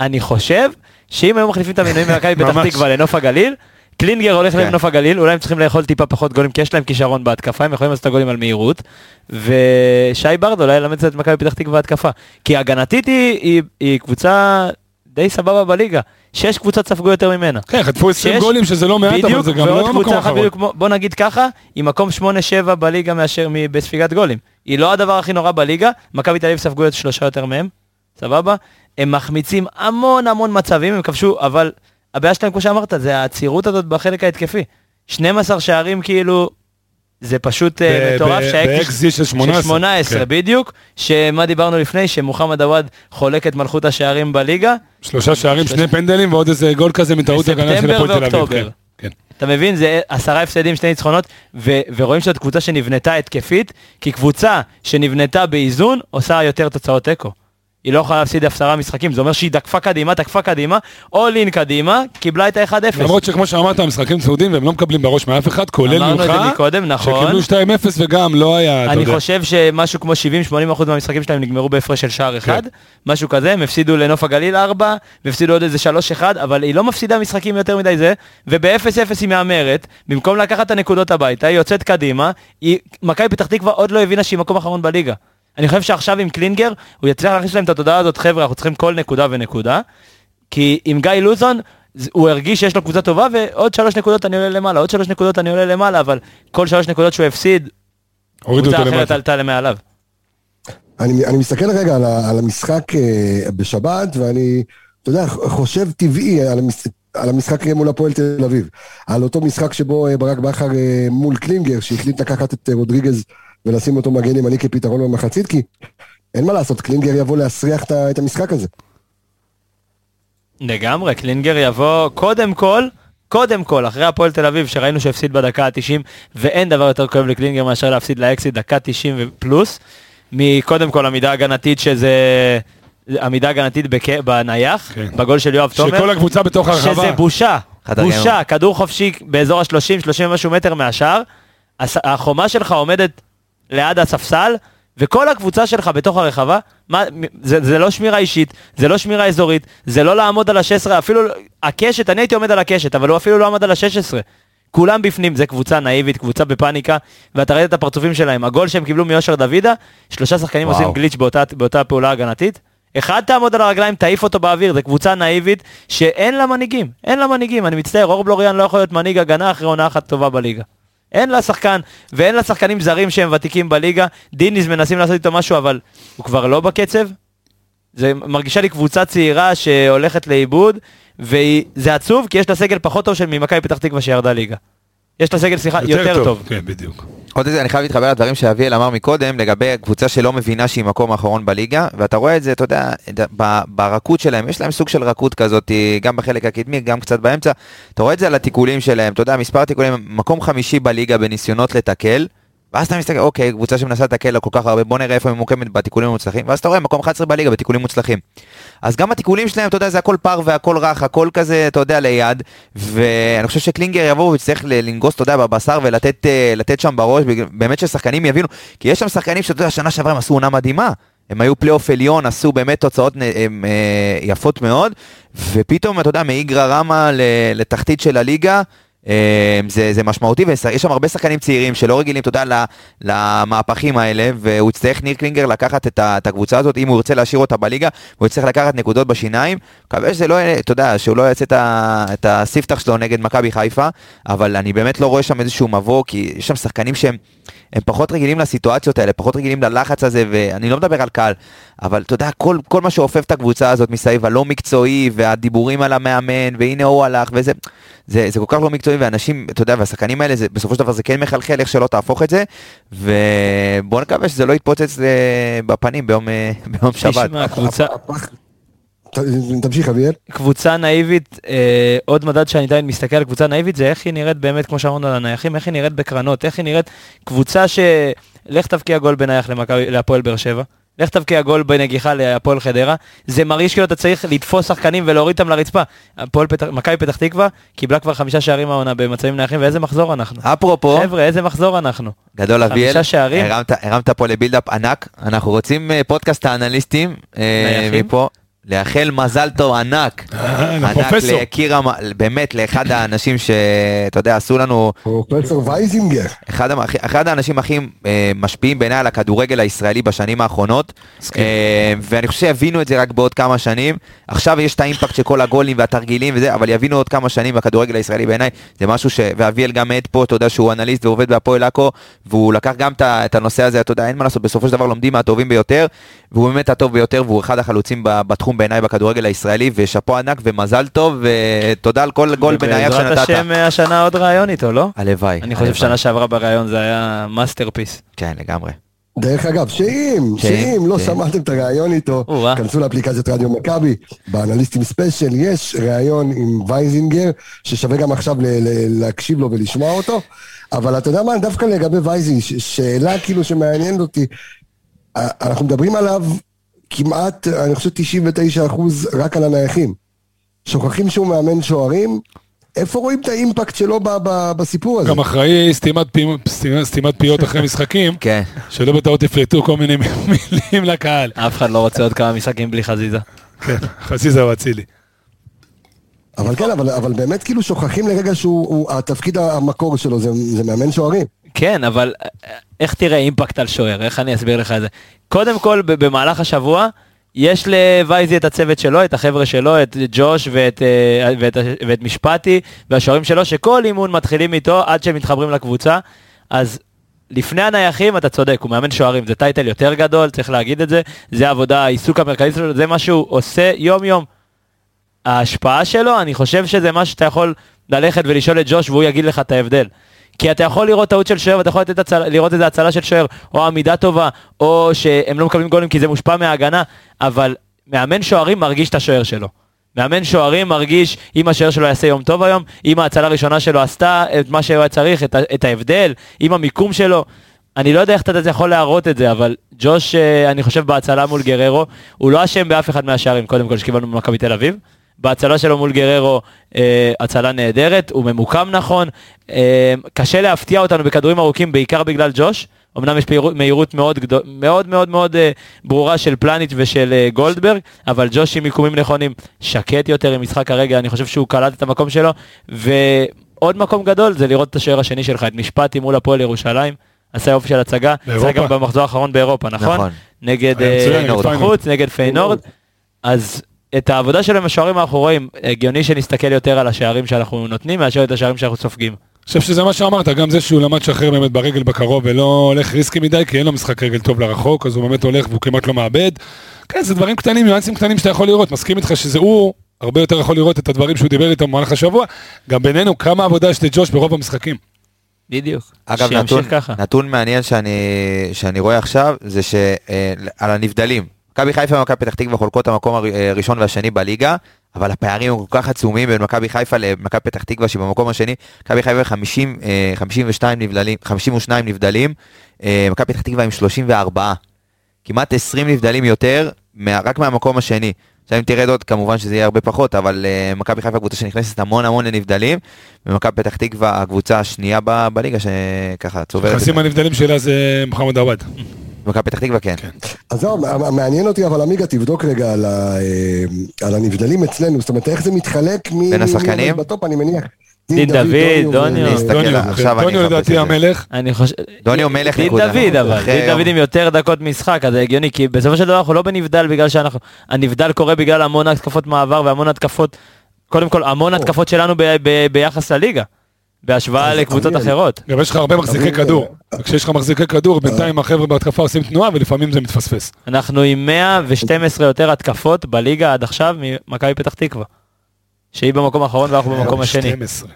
אני חושב שאם היו מחליפים את המינויים ממכבי פתח. תקווה לנוף הגליל, קלינגר הולך כן. לנוף הגליל, אולי הם צריכים לאכול טיפה פחות גולים כי יש להם כישרון בהתקפה, הם יכולים לעשות את הגולים על מהירות, ושי ברדה אולי ילמד את מכבי פתח תקווה התקפה. כי הגנתית היא, היא, היא קבוצה די סבבה בליגה, שש קבוצות ספגו יותר ממנה. כן, חטפו 20 שיש- גולים שזה לא מעט, אבל זה גם לא מקום קבוצה אחת אחרון. בדיוק בוא נגיד ככה, היא מקום 8-7 בליגה מאשר בספיגת גולים. היא לא הדבר הכי נורא בליגה, מכבי תל אביב ספגו את שלושה יותר מהם, סבבה? הם מחמיצים המון המון מצבים, הם כבשו, אבל הבעיה שלהם, כמו שאמרת, זה העצירות הזאת בחלק ההתקפי. 12 שערים כאילו, זה פשוט אה, מטורף. שהאקזיט- של 18. של 18 כן. בדיוק, שמה דיברנו לפני, שמוחמד עוואד חולק את מלכות השערים בליגה, שלושה שערים, שני פנדלים ועוד איזה גול כזה מטעות הגנה של הפועל תל אביב. כן, כן. אתה מבין? זה עשרה הפסדים, שני ניצחונות, ו- ורואים שזאת קבוצה שנבנתה התקפית, כי קבוצה שנבנתה באיזון עושה יותר תוצאות תיקו. היא לא יכולה להפסיד עשרה משחקים, זה אומר שהיא דקפה קדימה, תקפה קדימה, all in קדימה, קיבלה את ה-1-0. למרות שכמו שאמרת, המשחקים צהודים והם לא מקבלים בראש מאף אחד, כולל אמרנו את ממך, זה מקודם, נכון. שקיבלו 2-0 וגם לא היה, אתה אני יודע. חושב שמשהו כמו 70-80% מהמשחקים שלהם נגמרו בהפרש של שער אחד, כן. משהו כזה, הם הפסידו לנוף הגליל 4, והפסידו עוד איזה 3-1, אבל היא לא מפסידה משחקים יותר מדי זה, וב-0-0 היא מהמרת, במקום לקחת את הנקודות הביתה, היא יוצאת קדימה, היא- מכבי פתח תקווה עוד לא הבינה שהיא מקום אחרון בליגה. אני חושב שעכשיו עם קלינגר, הוא יצליח להכניס להם את התודעה הזאת, חבר'ה, אנחנו צריכים כל נקודה ונקודה, כי עם גיא לוזון, הוא הרגיש שיש לו קבוצה טובה, ועוד שלוש נקודות אני עולה למעלה, עוד שלוש נקודות אני עולה למעלה, אבל כל שלוש נקודות שהוא הפסיד, קבוצה אחרת. עלתה למעליו. אני, אני מסתכל רגע על, ה, על המשחק אה, בשבת, ואני, אתה יודע, חושב טבעי על, המש, על המשחק מול הפועל תל אביב. על אותו משחק שבו אה, ברק בכר אה, מול קלינגר, שהחליט לקחת את אה, רודריגז ולשים אותו מגן ימני כפתרון במחצית, כי אין מה לעשות, קלינגר יבוא להסריח את, המשחק הזה. לגמרי, קלינגר יבוא קודם כל, קודם כל, אחרי הפועל תל אביב, שראינו שהפסיד בדקה ה-90, ואין דבר יותר כואב לקלינגר מאשר להפסיד לאקסיט דקה 90 פלוס, מקודם כל עמידה הגנתית שזה... עמידה הגנתית בק... בנייח, כן. בגול של יואב תומר, שכל הקבוצה בתוך הרחבה. שזה בושה, בושה. כדור חופשי באזור ה-30, 30 ומשהו מטר מהשאר, החומה שלך עומדת ליד הספסל, וכל הקבוצה שלך בתוך הרחבה, מה, זה, זה לא שמירה אישית, זה לא שמירה אזורית, זה לא לעמוד על ה-16, אפילו לא- הקשת, אני הייתי עומד על הקשת, אבל הוא אפילו לא עמד על ה-16. כולם בפנים, זה קבוצה נאיבית, קבוצה בפאניקה, ואתה ראית את הפרצופים שלהם. הגול שהם קיבלו מיושר דוידה, שלושה שחקנים וואו. עושים גליץ' באותה, באותה פעולה הגנתית. אחד תעמוד על הרגליים, תעיף אותו באוויר, זו קבוצה נאיבית שאין לה מנהיגים, אין לה מנהיגים, אני מצטער, אור בלוריאן לא יכול להיות מנהיג הגנה אחרי עונה אחת טובה בליגה. אין לה שחקן, ואין לה שחקנים זרים שהם ותיקים בליגה, דיניס מנסים לעשות איתו משהו, אבל הוא כבר לא בקצב. זה מרגישה לי קבוצה צעירה שהולכת לאיבוד, וזה עצוב, כי יש לה סגל פחות טוב של ממכבי פתח תקווה שירדה ליגה. יש לה סגל, סליחה, יותר טוב. כן, בדיוק. עוד איזה, אני חייב להתחבר לדברים שאביאל אמר מקודם, לגבי קבוצה שלא מבינה שהיא מקום האחרון בליגה, ואתה רואה את זה, אתה יודע, ברכות שלהם, יש להם סוג של רכות כזאת, גם בחלק הקדמי, גם קצת באמצע, אתה רואה את זה על התיקולים שלהם, אתה יודע, מספר תיקולים, מקום חמישי בליגה בניסיונות לתקל, ואז אתה מסתכל, אוקיי, קבוצה שמנסה לתקל לה כל כך הרבה, בוא נראה איפה היא ממוקמת בתיקולים המוצלחים, ואז אתה רואה מקום 11 בליגה בתיקולים מוצלחים. אז גם התיקולים שלהם, אתה יודע, זה הכל פייר והכל רך, הכל כזה, אתה יודע, ליד, ואני חושב שקלינגר יבוא ויצטרך לנגוס, אתה יודע, בבשר ולתת אה, שם בראש, באמת ששחקנים יבינו, כי יש שם שחקנים שאתה יודע, שנה שעברה הם עשו עונה מדהימה. הם היו פלייאוף עליון, עשו באמת תוצאות הם, אה, יפות מאוד, ופתאום, אתה יודע, מאיגרא רמא ל- לתחתית של הליגה, אה, זה, זה משמעותי, ויש שם הרבה שחקנים צעירים שלא רגילים, אתה יודע, למהפכים האלה, והוא יצטרך, ניר קלינגר, לקחת את, את הקבוצה הזאת, אם הוא ירצה להשאיר אותה בליגה, הוא יצטרך לקחת נקודות בשיניים. מקווה שזה לא, אתה יודע, שהוא לא יעשה את, את הספתח שלו נגד מכבי חיפה, אבל אני באמת לא רואה שם איזשהו מבוא, כי יש שם שחקנים שהם הם פחות רגילים לסיטואציות האלה, פחות רגילים ללחץ הזה, ואני לא מדבר על קהל, אבל אתה יודע, כל, כל מה שאופף את הקבוצה הזאת מסביב, הלא מקצועי, והדיבורים על המאמן, והנה הוא הלך, וזה, זה, זה כל כך לא מקצועי, ואנשים, אתה יודע, והשחקנים האלה, זה, בסופו של דבר זה כן מחלחל, איך שלא תהפוך את זה, ובוא נקווה שזה לא יתפוצץ אה, בפנים ביום, אה, ביום שבת. תמשיך אביאל. קבוצה נאיבית, אה, עוד מדד שאני עדיין מסתכל על קבוצה נאיבית זה איך היא נראית באמת, כמו שאמרנו על הנייחים, איך היא נראית בקרנות, איך היא נראית קבוצה ש... לך תבקיע גול בנייח להפועל באר שבע, לך תבקיע גול בנגיחה להפועל חדרה, זה מרגיש כאילו אתה צריך לתפוס שחקנים ולהוריד אותם לרצפה. מכבי פתח תקווה קיבלה כבר חמישה שערים העונה במצבים נייחים, ואיזה מחזור אנחנו. אפרופו, חבר'ה, איזה מחזור אנחנו. גדול אביאל, חמישה שערים. הרמת, הרמת פה לבילדאפ ענק, אנחנו רוצים אה, פודקאסט האנליסטים, אה, נייחים? מפה, לאחל מזל טוב ענק, אה, ענק לפרופסור. לקירה, באמת לאחד האנשים שאתה יודע, עשו לנו, פרופסור וייזינגר. אחד, אחד האנשים הכי אה, משפיעים בעיניי על הכדורגל הישראלי בשנים האחרונות, אה, ואני חושב שיבינו את זה רק בעוד כמה שנים, עכשיו יש את האימפקט של כל הגולים והתרגילים וזה, אבל יבינו עוד כמה שנים בכדורגל הישראלי בעיניי, זה משהו ש... ואביאל גם עד פה, אתה יודע שהוא אנליסט ועובד בהפועל עכו, והוא לקח גם את הנושא הזה, אתה יודע, אין מה לעשות, בסופו של דבר לומדים מהטובים ביותר, והוא באמת הטוב ביותר, והוא אחד החלוצים בתחום בעיניי בכדורגל הישראלי, ושאפו ענק ומזל טוב, ותודה על כל גול בנייח בעזרת שנתת. השם אה, השנה עוד ראיון איתו, לא? הלוואי. אני חושב. שנה שעברה בראיון זה היה masterpiece. כן, לגמרי. דרך אגב, שאם, שאם, לא. שמעתם את הראיון איתו. כנסו לאפליקציית רדיו מכבי, באנליסטים special יש ראיון עם וייזינגר, ששווה גם עכשיו להקשיב לו ולשמוע אותו, אבל אתה יודע מה, דווקא לגבי וייזינג, שאלה כאילו שמעניינת אותי, אנחנו מדברים עליו כמעט, אני חושב 99 אחוז רק על הנייחים. שוכחים שהוא מאמן שוערים, איפה רואים את האימפקט שלו ב- ב- בסיפור הזה? גם אחראי סתימת פי- סתימת- פיות אחרי משחקים, כן. שלא בטעות יפלטו כל מיני מילים לקהל. אף אחד לא רוצה עוד כמה משחקים בלי חזיזה. כן, חזיזה הוא אצילי. אבל כן, אבל, אבל באמת כאילו שוכחים לרגע שהוא, הוא, התפקיד המקור שלו זה, זה מאמן שוערים. כן, אבל אה, איך תראה אימפקט על שוער? איך אני אסביר לך את זה? קודם כל, במהלך השבוע, יש לווייזי את הצוות שלו, את החבר'ה שלו, את ג'וש ואת, אה, ואת, ואת משפטי והשוערים שלו, שכל אימון מתחילים איתו עד שהם מתחברים לקבוצה. אז לפני הנייחים, אתה צודק, הוא מאמן שוערים, זה טייטל יותר גדול, צריך להגיד את זה. זה העבודה, העיסוק המרכזי שלו, זה מה שהוא עושה יום-יום. ההשפעה שלו, אני חושב שזה משהו שאתה יכול ללכת ולשאול את ג'וש והוא יגיד לך את ההבדל. כי אתה יכול לראות טעות של שוער ואתה יכול הצל... לראות איזה הצלה של שוער, או עמידה טובה, או שהם לא מקבלים גולים כי זה מושפע מההגנה, אבל מאמן שוערים מרגיש את השוער שלו. מאמן שוערים מרגיש אם השוער שלו יעשה יום טוב היום, אם ההצלה הראשונה שלו עשתה את מה שהוא היה צריך, את. את ההבדל, אם המיקום שלו. אני לא יודע איך אתה יכול להראות את זה, אבל ג'וש, אה, אני חושב בהצלה מול גררו, הוא לא אשם באף אחד מהשערים, קודם כל שקיבלנו ממכבי תל אביב. בהצלה שלו מול גררו, אה, הצלה נהדרת, הוא ממוקם נכון, אה, קשה להפתיע אותנו בכדורים ארוכים, בעיקר בגלל ג'וש. אמנם יש מהירות, מהירות מאוד, גדול, מאוד מאוד מאוד אה, ברורה של פלניץ' ושל אה, גולדברג, אבל ג'וש עם מיקומים נכונים, שקט יותר עם משחק הרגע, אני חושב שהוא קלט את המקום שלו, ועוד מקום גדול זה לראות את השוער השני שלך, את משפטי מול הפועל ירושלים, עשה יופי של הצגה, באירופה. עשה גם במחזור האחרון באירופה, נכון? נכון. נגד אה. חוץ, נגד פיינורד, אז את העבודה שלהם בשוערים אנחנו רואים, הגיוני שנסתכל יותר על השערים שאנחנו נותנים, מאשר את השערים שאנחנו סופגים. אני חושב שזה מה שאמרת, גם זה שהוא למד לשחרר באמת ברגל בקרוב ולא הולך ריסקי מדי, כי אין לו משחק רגל טוב לרחוק, אז הוא באמת הולך והוא כמעט לא מאבד. כן, זה דברים קטנים, ניואנסים קטנים שאתה יכול לראות, מסכים איתך שזה הוא, הרבה יותר יכול לראות את הדברים שהוא דיבר איתם במהלך השבוע. גם בינינו, כמה עבודה יש לג'וש ברוב המשחקים. בדיוק. אגב, שימשיך נתון, ככה. נתון מעניין שאני, שאני רואה עכשיו, זה שעל הנבדלים. מכבי חיפה ומכבי פתח תקווה חולקות המקום הר- הראשון והשני בליגה, אבל הפערים הם כל כך עצומים בין מכבי חיפה למכבי פתח תקווה שהיא במקום השני. מכבי חיפה 50, אה, 52 נבדלים, 52 נבדלים, אה, מכבי פתח תקווה עם 34. כמעט 20 נבדלים יותר, רק מהמקום השני. עכשיו אם תרד עוד, כמובן שזה יהיה הרבה פחות, אבל uh, מכבי חיפה קבוצה שנכנסת המון המון לנבדלים, ומכבי פתח תקווה הקבוצה השנייה ב, בליגה שככה צוברת. נכנסים. הנבדלים שלה זה מוחמד עווד. מכבי פתח תקווה כן. אז זהו, מע- מעניין אותי, אבל עמיגה, תבדוק רגע על, אה, על הנבדלים אצלנו, זאת אומרת, איך זה מתחלק מ... בין השחקנים? בטופ, אני מניח. דין דוד, דוניו. דוניו, אחפש לדעתי. המלך. אני חושב... דוניו מלך דין נקודה. דוד אבל, דין. דוד עם יותר דקות משחק, אז זה הגיוני, כי בסופו של דבר אנחנו לא בנבדל בגלל שאנחנו... הנבדל קורה בגלל המון התקפות מעבר והמון התקפות, קודם כל המון התקפות שלנו ביחס לליגה, בהשוואה לקבוצות. אחרות. גם יש לך הרבה מחזיקי כדור. אה, וכשיש לך מחזיקי כדור, בינתיים החבר'ה בהתקפה עושים תנועה ולפעמים זה מתפספס. אנחנו עם 112 יותר התקפות בליגה עד עכשיו ממכבי פתח תקווה. שהיא במקום האחרון ואנחנו במקום השני. 12.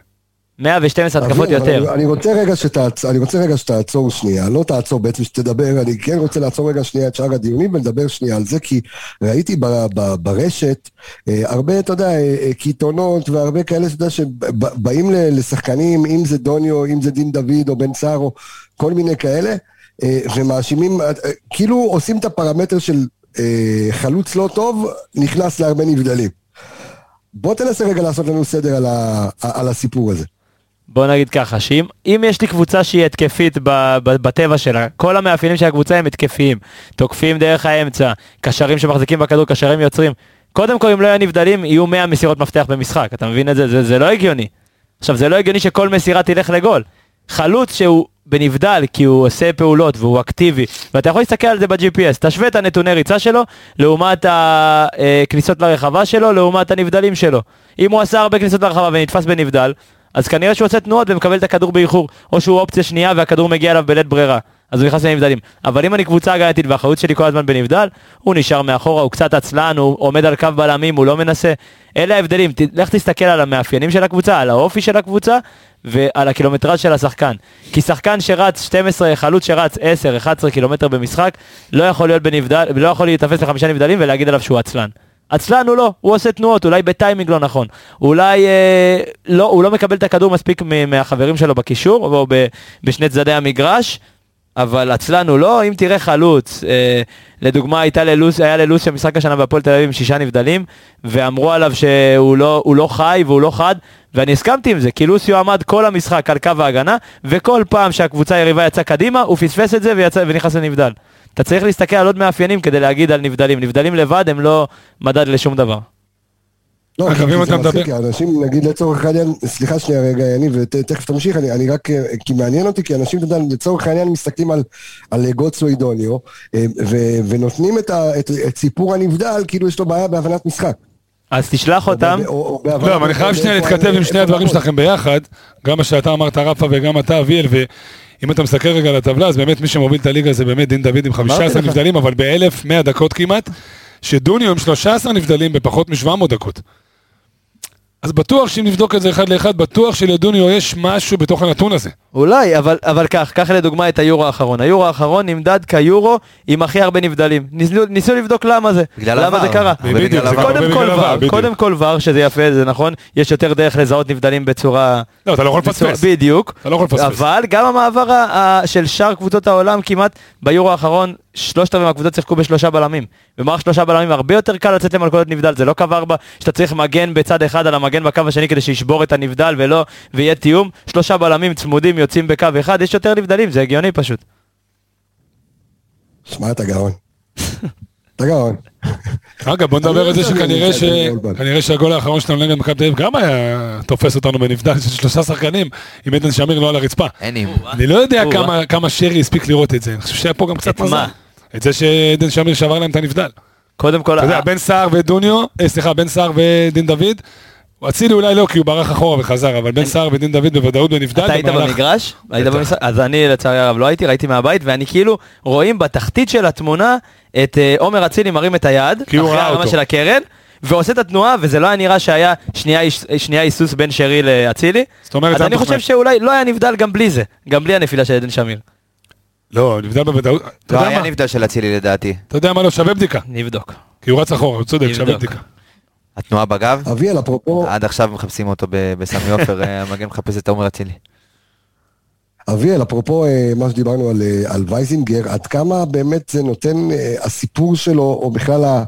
112 התקפות יותר. אני, אני רוצה רגע שתעצ... אני רוצה רגע שתעצור שנייה, לא תעצור בעצם שתדבר, אני כן רוצה לעצור רגע שנייה את שאר הדיונים ולדבר שנייה על זה, כי ראיתי ב, ב, ברשת אה, הרבה, אתה יודע, אה, אה, קיתונות והרבה כאלה, אתה יודע, שבאים לשחקנים, אם זה דוניו, אם זה דין דוד או בן סער או כל מיני כאלה, אה, ומאשימים, אה, אה, כאילו עושים את הפרמטר של אה, חלוץ לא טוב, נכנס להרבה נבדלים. בוא תנסה רגע לעשות לנו סדר על, ה, על הסיפור הזה. בוא נגיד ככה, שאם אם יש לי קבוצה שהיא התקפית ב, ב, בטבע שלה, כל המאפיינים של הקבוצה הם התקפיים, תוקפים דרך האמצע, קשרים שמחזיקים בכדור, קשרים יוצרים. קודם כל, אם לא יהיו נבדלים, יהיו 100 מסירות מפתח במשחק, אתה מבין את זה? זה, זה לא הגיוני. עכשיו, זה לא הגיוני שכל מסירה תלך לגול. חלוץ שהוא בנבדל כי הוא עושה פעולות והוא אקטיבי, ואתה יכול להסתכל על זה ב-GPS, תשווה את הנתוני ריצה שלו לעומת הכניסות לרחבה שלו, לעומת הנבדלים שלו. אם הוא עשה הרבה כניסות לרחבה ונתפס בנבדל, אז כנראה שהוא עושה תנועות ומקבל את הכדור באיחור, או שהוא אופציה שנייה והכדור מגיע אליו בלית ברירה, אז הוא נכנס לנבדלים. אבל אם אני קבוצה הגנתית והחלוץ שלי כל הזמן בנבדל, הוא נשאר מאחורה, הוא קצת עצלן, הוא עומד על קו בלמים, הוא לא מנסה. אלה ההבדלים, ת- לך תסתכל על המאפיינים של הקבוצה, על האופי של הקבוצה ועל הקילומטרז של השחקן. כי שחקן שרץ 12, חלוץ שרץ 10, 11 קילומטר במשחק, לא יכול להיות בנבדל, לא יכול להיתפס לחמישה נבדלים ולהגיד עליו שהוא עצלן. עצלן הוא לא, הוא עושה תנועות, אולי בטיימינג לא נכון. אולי אה, לא, הוא לא מקבל את הכדור מספיק מהחברים שלו בקישור, או ב, בשני צדדי המגרש, אבל עצלן הוא לא, אם תראה חלוץ, אה, לדוגמה הייתה ללוס, היה ללוס משחק השנה בהפועל תל אביב עם שישה נבדלים, ואמרו עליו שהוא לא, לא חי והוא לא חד, ואני הסכמתי עם זה, כי לוסיו עמד כל המשחק על קו ההגנה, וכל פעם שהקבוצה היריבה יצאה קדימה, הוא פספס את זה ויצא, ונכנס לנבדל. אתה צריך להסתכל על עוד מאפיינים כדי להגיד על נבדלים. נבדלים לבד הם לא מדד לשום דבר. לא, אתה מצחיק, מדבר- כי אנשים, נגיד לצורך העניין, סליחה שנייה רגע, יניב, ותכף תמשיך, אני, אני רק, אה, כי מעניין אותי, כי אנשים, אתה יודע, לצורך העניין מסתכלים על, על גוטסו אידוניו, אה, ו- ונותנים את, ה, את, את סיפור הנבדל, כאילו יש לו בעיה בהבנת משחק. אז תשלח או אותם, לא, אבל אני חייב שנייה להתכתב עם שני הדברים. שלכם ביחד, גם מה שאתה אמרת רפה וגם אתה אביאל, ואם אתה מסתכל רגע על הטבלה, אז באמת מי שמוביל את הליגה זה באמת דין דוד עם 15 לך. נבדלים, אבל ב-1,100 דקות כמעט, שדוניו עם 13 נבדלים בפחות מ-700 דקות. אז בטוח שאם נבדוק את זה אחד לאחד, בטוח שלדוניו יש משהו בתוך הנתון הזה. אולי, אבל, אבל כך, קח לדוגמה את היורו האחרון. היורו האחרון נמדד כיורו עם הכי הרבה נבדלים. ניסו, ניסו לבדוק למה זה. בגלל למה עבר. זה קרה. בדיוק, זה קודם כל ור. קודם כל ור, שזה יפה, זה נכון, יש יותר דרך לזהות נבדלים בצורה... לא, אתה לא יכול לפספס. בדיוק. אתה לא יכול לפספס. אבל גם המעבר ה- ה- של שאר קבוצות העולם כמעט ביורו האחרון, שלושת רבעי מהקבוצות שיחקו בשלושה בלמים. במערך שלושה בלמים הרבה יותר קל לצאת למלכודת נבדל, זה לא קו ארבע שאתה צריך מגן בצד אחד על המגן בקו השני כדי שישבור את הנבדל ולא, ויהיה תיאום. שלושה בלמים צמודים יוצאים בקו אחד, יש יותר נבדלים, זה הגיוני פשוט. שמע, אתה גאון. אתה גאון. אגב, בוא נדבר לא על זה יודע שכנראה. כנראה שהגול האחרון שלנו נגד מכבי תל אביב גם היה תופס אותנו בנבדל של שלושה שחקנים, עם עדן שמיר לא על הרצפה. אני לא יודע או, כמה- כמה שרי הספיק לראות את זה, אני חושב שהיה פה גם קצת מזל. את זה שעדן שמיר שבר להם את הנבדל. קודם כל, אתה יודע, ה- בן סער ודוניו, אה, סליחה, בן סער ודין דוד, אצילי אולי לא, כי הוא ברח אחורה וחזר, אבל בן סער ודין דוד בוודאות בנבדל. אתה היית במגרש? היית. במשחק? אז אני לצערי הרב לא הייתי, ראיתי מהבית, ואני כאילו רואים בתחתית של התמונה את אה, עומר אצילי מרים את היד, כי הוא אחרי ראה הרמה. של הקרן, ועושה את התנועה, וזה לא היה נראה שהיה שנייה היס- שנייה היסוס בין שרי לאצילי. זאת אומרת, אז אני חושב. שאולי לא היה נבדל גם בלי זה, גם בלי הנפילה של עדן שמיר. לא, נבדל בוודאות. לא היה? נבדל של אצילי לדעתי. אתה יודע מה לא שווה בדיקה, נבדוק. כי הוא רץ אחורה, הוא צודק. שווה בדיקה. התנועה בגב? אביאל, אפרופו, עד עכשיו מחפשים אותו בסמי עופר, אה, המגן מחפש את עומר אצילי. אביאל, אפרופו אה, מה שדיברנו על, אה, על וייזינגר, עד כמה באמת זה נותן אה, הסיפור שלו, או בכלל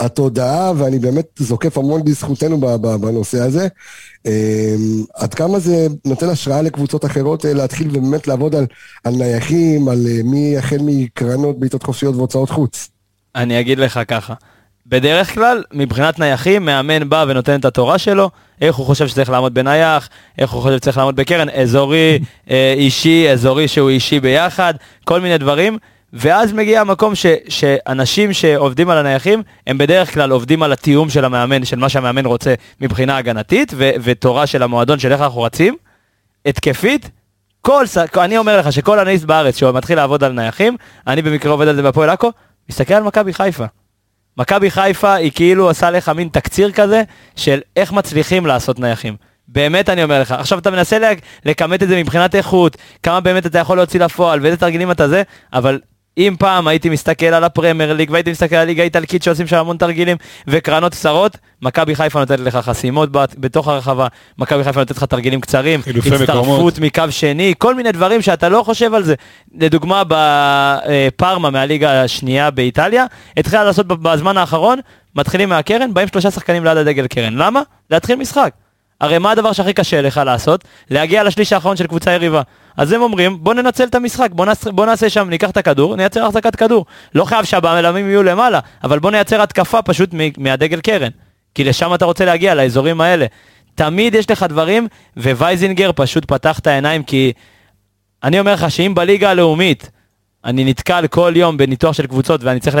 התודעה, ואני באמת זוקף המון בזכותנו בנושא הזה, עד כמה זה נותן השראה לקבוצות אחרות להתחיל ובאמת לעבוד על, על נייחים, על מי, החל מקרנות, בעיטות חופשיות והוצאות חוץ. אני אגיד לך ככה, בדרך כלל, מבחינת נייחים, מאמן בא ונותן את התורה שלו, איך הוא חושב שצריך לעמוד בנייח, איך הוא חושב שצריך לעמוד בקרן, אזורי, אה, אישי, אזורי שהוא אישי ביחד, כל מיני דברים. ואז מגיע המקום ש, שאנשים שעובדים על הנייחים, הם בדרך כלל עובדים על התיאום של המאמן, של מה שהמאמן רוצה מבחינה הגנתית, ו, ותורה של המועדון של איך אנחנו רצים. התקפית, כל, אני אומר לך שכל אנליסט בארץ שמתחיל לעבוד על נייחים, אני במקרה עובד על זה בהפועל עכו, מסתכל על מכבי חיפה. מכבי חיפה היא כאילו עושה לך מין תקציר כזה של איך מצליחים לעשות נייחים. באמת אני אומר לך, עכשיו אתה מנסה לכמת את זה מבחינת איכות, כמה באמת אתה יכול להוציא לפועל ואיזה תרגילים אתה זה, אבל אם פעם הייתי מסתכל על הפרמייר ליג והייתי מסתכל על הליגה האיטלקית שעושים שם המון תרגילים וקרנות קצרות, מכבי חיפה נותנת לך חסימות בת- בתוך הרחבה, מכבי חיפה נותנת לך תרגילים קצרים. הצטרפות מקו שני, כל מיני דברים שאתה לא חושב על זה. לדוגמה בפארמה מהליגה השנייה באיטליה, התחילה לעשות בזמן האחרון, מתחילים מהקרן, באים שלושה שחקנים ליד הדגל קרן. למה? להתחיל משחק. הרי מה הדבר שהכי קשה לך לעשות? להגיע לשליש האחרון של קבוצה יריבה. אז הם אומרים, בוא ננצל את המשחק, בוא נעשה, בוא נעשה שם, ניקח את הכדור, נייצר החזקת כדור. לא חייב שהבלמים יהיו למעלה, אבל בוא נייצר התקפה פשוט מהדגל קרן. כי לשם אתה רוצה להגיע, לאזורים האלה. תמיד יש לך דברים, ווייזינגר פשוט פתח את העיניים, כי אני אומר לך שאם בליגה הלאומית אני נתקל כל יום בניתוח של קבוצות ואני צריך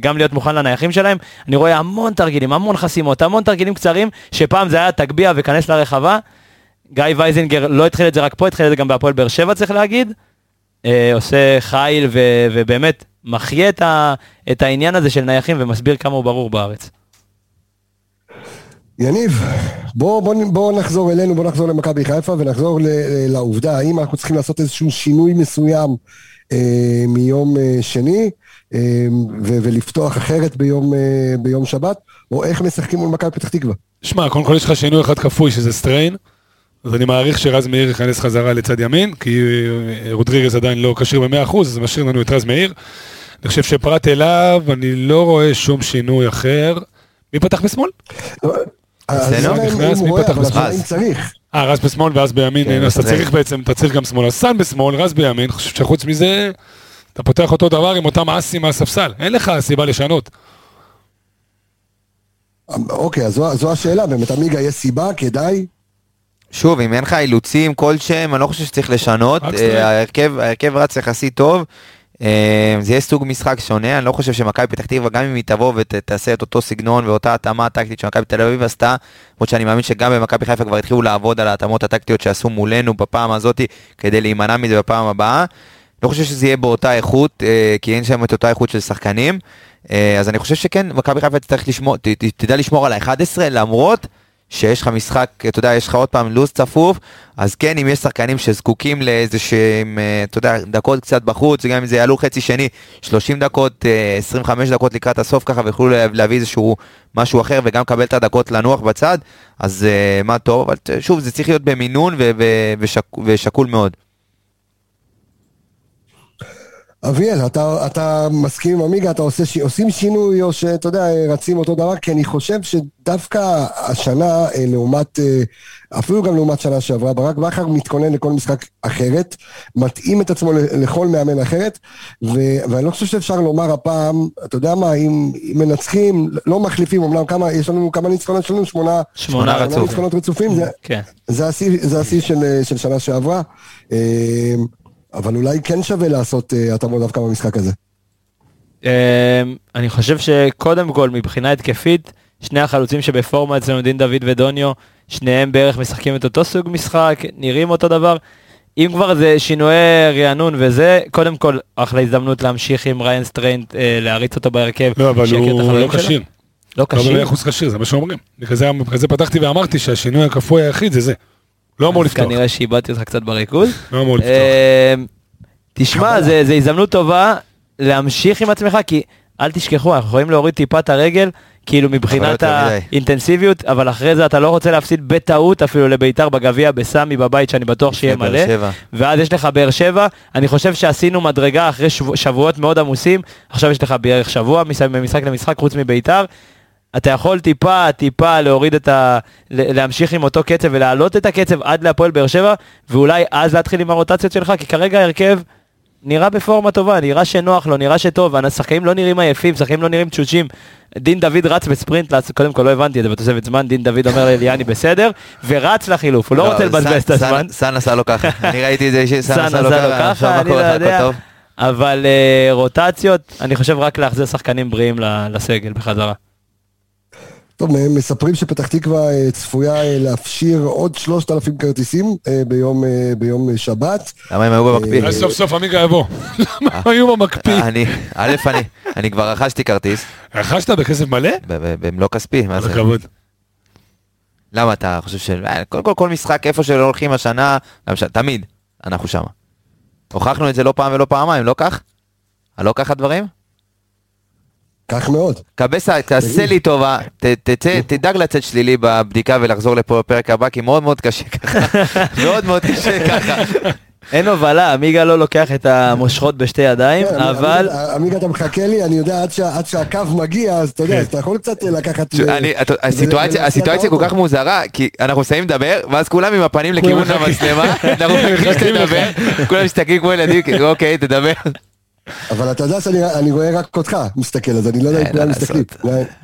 גם להיות מוכן לנייחים שלהם, אני רואה המון תרגילים, המון חסימות, המון תרגילים קצרים, שפעם זה היה תגביה וכנס לרחבה. גיא וייזינגר לא התחיל את זה רק פה, התחיל את זה גם בהפועל באר שבע צריך להגיד. אה, עושה חיל ו- ובאמת מחיה את, ה- את העניין הזה של נייחים ומסביר כמה הוא ברור בארץ. יניב, בוא, בוא, בוא נחזור אלינו, בוא נחזור למכבי חיפה ונחזור ל, לעובדה, האם אנחנו צריכים לעשות איזשהו שינוי מסוים מיום אה, שני אה, ו, ולפתוח אחרת ביום, אה, ביום שבת, או איך משחקים מול מכבי פתח תקווה. שמע, קודם כל יש לך שינוי אחד כפוי שזה סטריין, אז אני מעריך שרז מאיר ייכנס חזרה לצד ימין, כי אה, רודריגז עדיין לא כשיר ב-100%, אז זה משאיר לנו את רז מאיר. אני חושב שפרט אליו, אני לא רואה שום שינוי אחר. מי פתח בשמאל? אז בסדר, השאלה אם- נכנס, אם מי הוא רואה, פתח אבל? אם צריך. אה, רז בשמאל ואז בימין, כן, אז אתה. צריך בעצם, אתה צריך גם שמאל. אז סאן בשמאל, רז בימין, חושב שחוץ מזה, אתה פותח אותו דבר עם אותם אסים מהספסל. אין לך סיבה לשנות. אוקיי, אז זו, זו השאלה, באמת, עמיגה, יש סיבה, כדאי? שוב, אם אין לך אילוצים כלשהם, אני לא חושב שצריך לשנות. אה, ההרכב רץ יחסית טוב. אה, זה יהיה סוג משחק שונה, אני לא חושב שמכבי פתח תקווה, גם אם היא תבוא ותעשה את אותו סגנון ואותה התאמה טקטית שמכבי תל אביב עשתה, למרות שאני מאמין שגם במכבי חיפה כבר התחילו לעבוד על ההתאמות הטקטיות שעשו מולנו בפעם הזאת, כדי להימנע מזה בפעם הבאה. לא חושב שזה יהיה באותה איכות, אה, כי אין שם את אותה איכות של שחקנים. אה, אז אני חושב שכן, מכבי חיפה תצטרך לשמור, תדע לשמור על ה-11, למרות שיש לך משחק, אתה יודע, יש לך עוד פעם לו"ז צפוף, אז כן, אם יש שחקנים שזקוקים לאיזה שהם, אה, אתה יודע, דקות קצת בחוץ, גם אם זה יעלו חצי שני, 30 דקות, אה, 25 דקות לקראת הסוף ככה, ויוכלו לה- להביא איזשהו משהו אחר, וגם לקבל את הדקות לנוח בצד, אז אה, מה טוב, אבל שוב, זה צריך להיות במינון ושק- ושקול מאוד. אביאל, אתה, אתה מסכים עם עמיגה, אתה עושה, עושים שינוי, או שאתה יודע, רצים אותו דבר? כי אני חושב שדווקא השנה, אה, לעומת, אה, אפילו גם לעומת שנה שעברה, ברק בכר מתכונן לכל משחק אחרת, מתאים את עצמו לכל מאמן אחרת, ו, ואני לא חושב שאפשר לומר הפעם, אתה יודע מה, אם, אם מנצחים, לא מחליפים, אמנם כמה, יש לנו כמה ניצחונות, יש לנו שמונה, שמונה שמונה רצוף. ניצחונות רצופים, זה, כן. זה השיא, זה השיא של, של שנה שעברה, אה, אבל אולי כן שווה לעשות אה, התאמות דווקא במשחק הזה. אמ, אני חושב שקודם כל מבחינה התקפית, שני החלוצים שבפורמה אצלנו, דין דוד ודוניו, שניהם בערך משחקים את אותו סוג משחק, נראים אותו דבר. אם כבר זה שינויי רענון וזה, קודם כל אחלה הזדמנות להמשיך עם ריין סטריין, אה, להריץ אותו בהרכב. לא, אבל שיכיר את הוא החברים לא. כשיר. לא לא כשיר? במאה אחוז כשיר, זה מה שאומרים. בגלל זה- בגלל זה פתחתי ואמרתי שהשינוי הכפוי היחיד זה זה. לא אמור לפתוח. כנראה שאיבדתי אותך קצת בריכוז. לא אמור לפתוח. אמ, תשמע, זה זה הזדמנות טובה להמשיך עם עצמך, כי אל תשכחו, אנחנו יכולים להוריד טיפה את הרגל, כאילו מבחינת. האינטנסיביות, אבל אחרי זה אתה לא רוצה להפסיד בטעות אפילו לבית"ר בגביע בסמי בבית, שאני בטוח שיהיה מלא. ואז יש לך באר שבע, אני חושב שעשינו מדרגה אחרי שבוע, שבועות מאוד עמוסים, עכשיו יש לך בערך שבוע מש- ממשחק למשחק חוץ מביתר. אתה יכול טיפה, טיפה להוריד את ה... להמשיך עם אותו קצב ולהעלות את הקצב עד להפועל באר שבע, ואולי אז להתחיל עם הרוטציות שלך, כי כרגע ההרכב נראה בפורמה טובה, נראה שנוח לו, נראה שטוב, השחקנים לא נראים עייפים, שחקנים לא נראים תשושים. דין דוד רץ בספרינט, קודם כל לא הבנתי את זה בתוספת זמן, דין דוד אומר לאליאני בסדר, ורץ לחילוף, הוא לא רוצה לבזבז את הזמן. סן עשה לו ככה, אני ראיתי את זה שסן סאן עשה לו ככה, אני לא יודע? אבל אה, רוטציות, אני חושב רק להחזיר שחקנים בריאים לסגל בחזרה. טוב, מספרים שפתח תקווה אה, צפויה אה, להפשיר עוד 3,000 כרטיסים אה, ביום, ביום שבת. למה הם היו במקפיא? אז סוף סוף עמיגה יבוא. למה הם היו במקפיא? אני, א', אני, אני כבר רכשתי כרטיס, רכשת בכסף מלא? ב- ב- במלוא כספי, מה זה? הכבוד. למה אתה חושב ש... קודם כל, כל משחק, איפה שלא הולכים השנה, תמיד, אנחנו שמה. הוכחנו את זה לא פעם ולא פעמיים, לא כך? הלא כך הדברים? כך מאוד. קבסה, תעשה לי טובה, תדאג לצאת שלילי בבדיקה ולחזור לפה בפרק הבא, כי מאוד מאוד קשה ככה. מאוד מאוד קשה ככה. אין הובלה, עמיגה לא לוקח את המושכות בשתי ידיים, כן, אבל... עמיגה, אתה מחכה לי, אני יודע, עד, שה, עד שהקו מגיע, אז אתה יודע, אז אתה יכול קצת לקחת... הסיטואציה כל כך. מוזרה, כי אנחנו מסיימים לדבר, ואז כולם עם הפנים לכיוון. המצלמה, אנחנו מחכים שתדבר, כולם מסתכלים כמו ילדים, כאילו, אוקיי, תדבר. אבל אתה יודע שאני אני רואה רק אותך מסתכל, אז אני לא יודע אם אין כולם מה מסתכלים.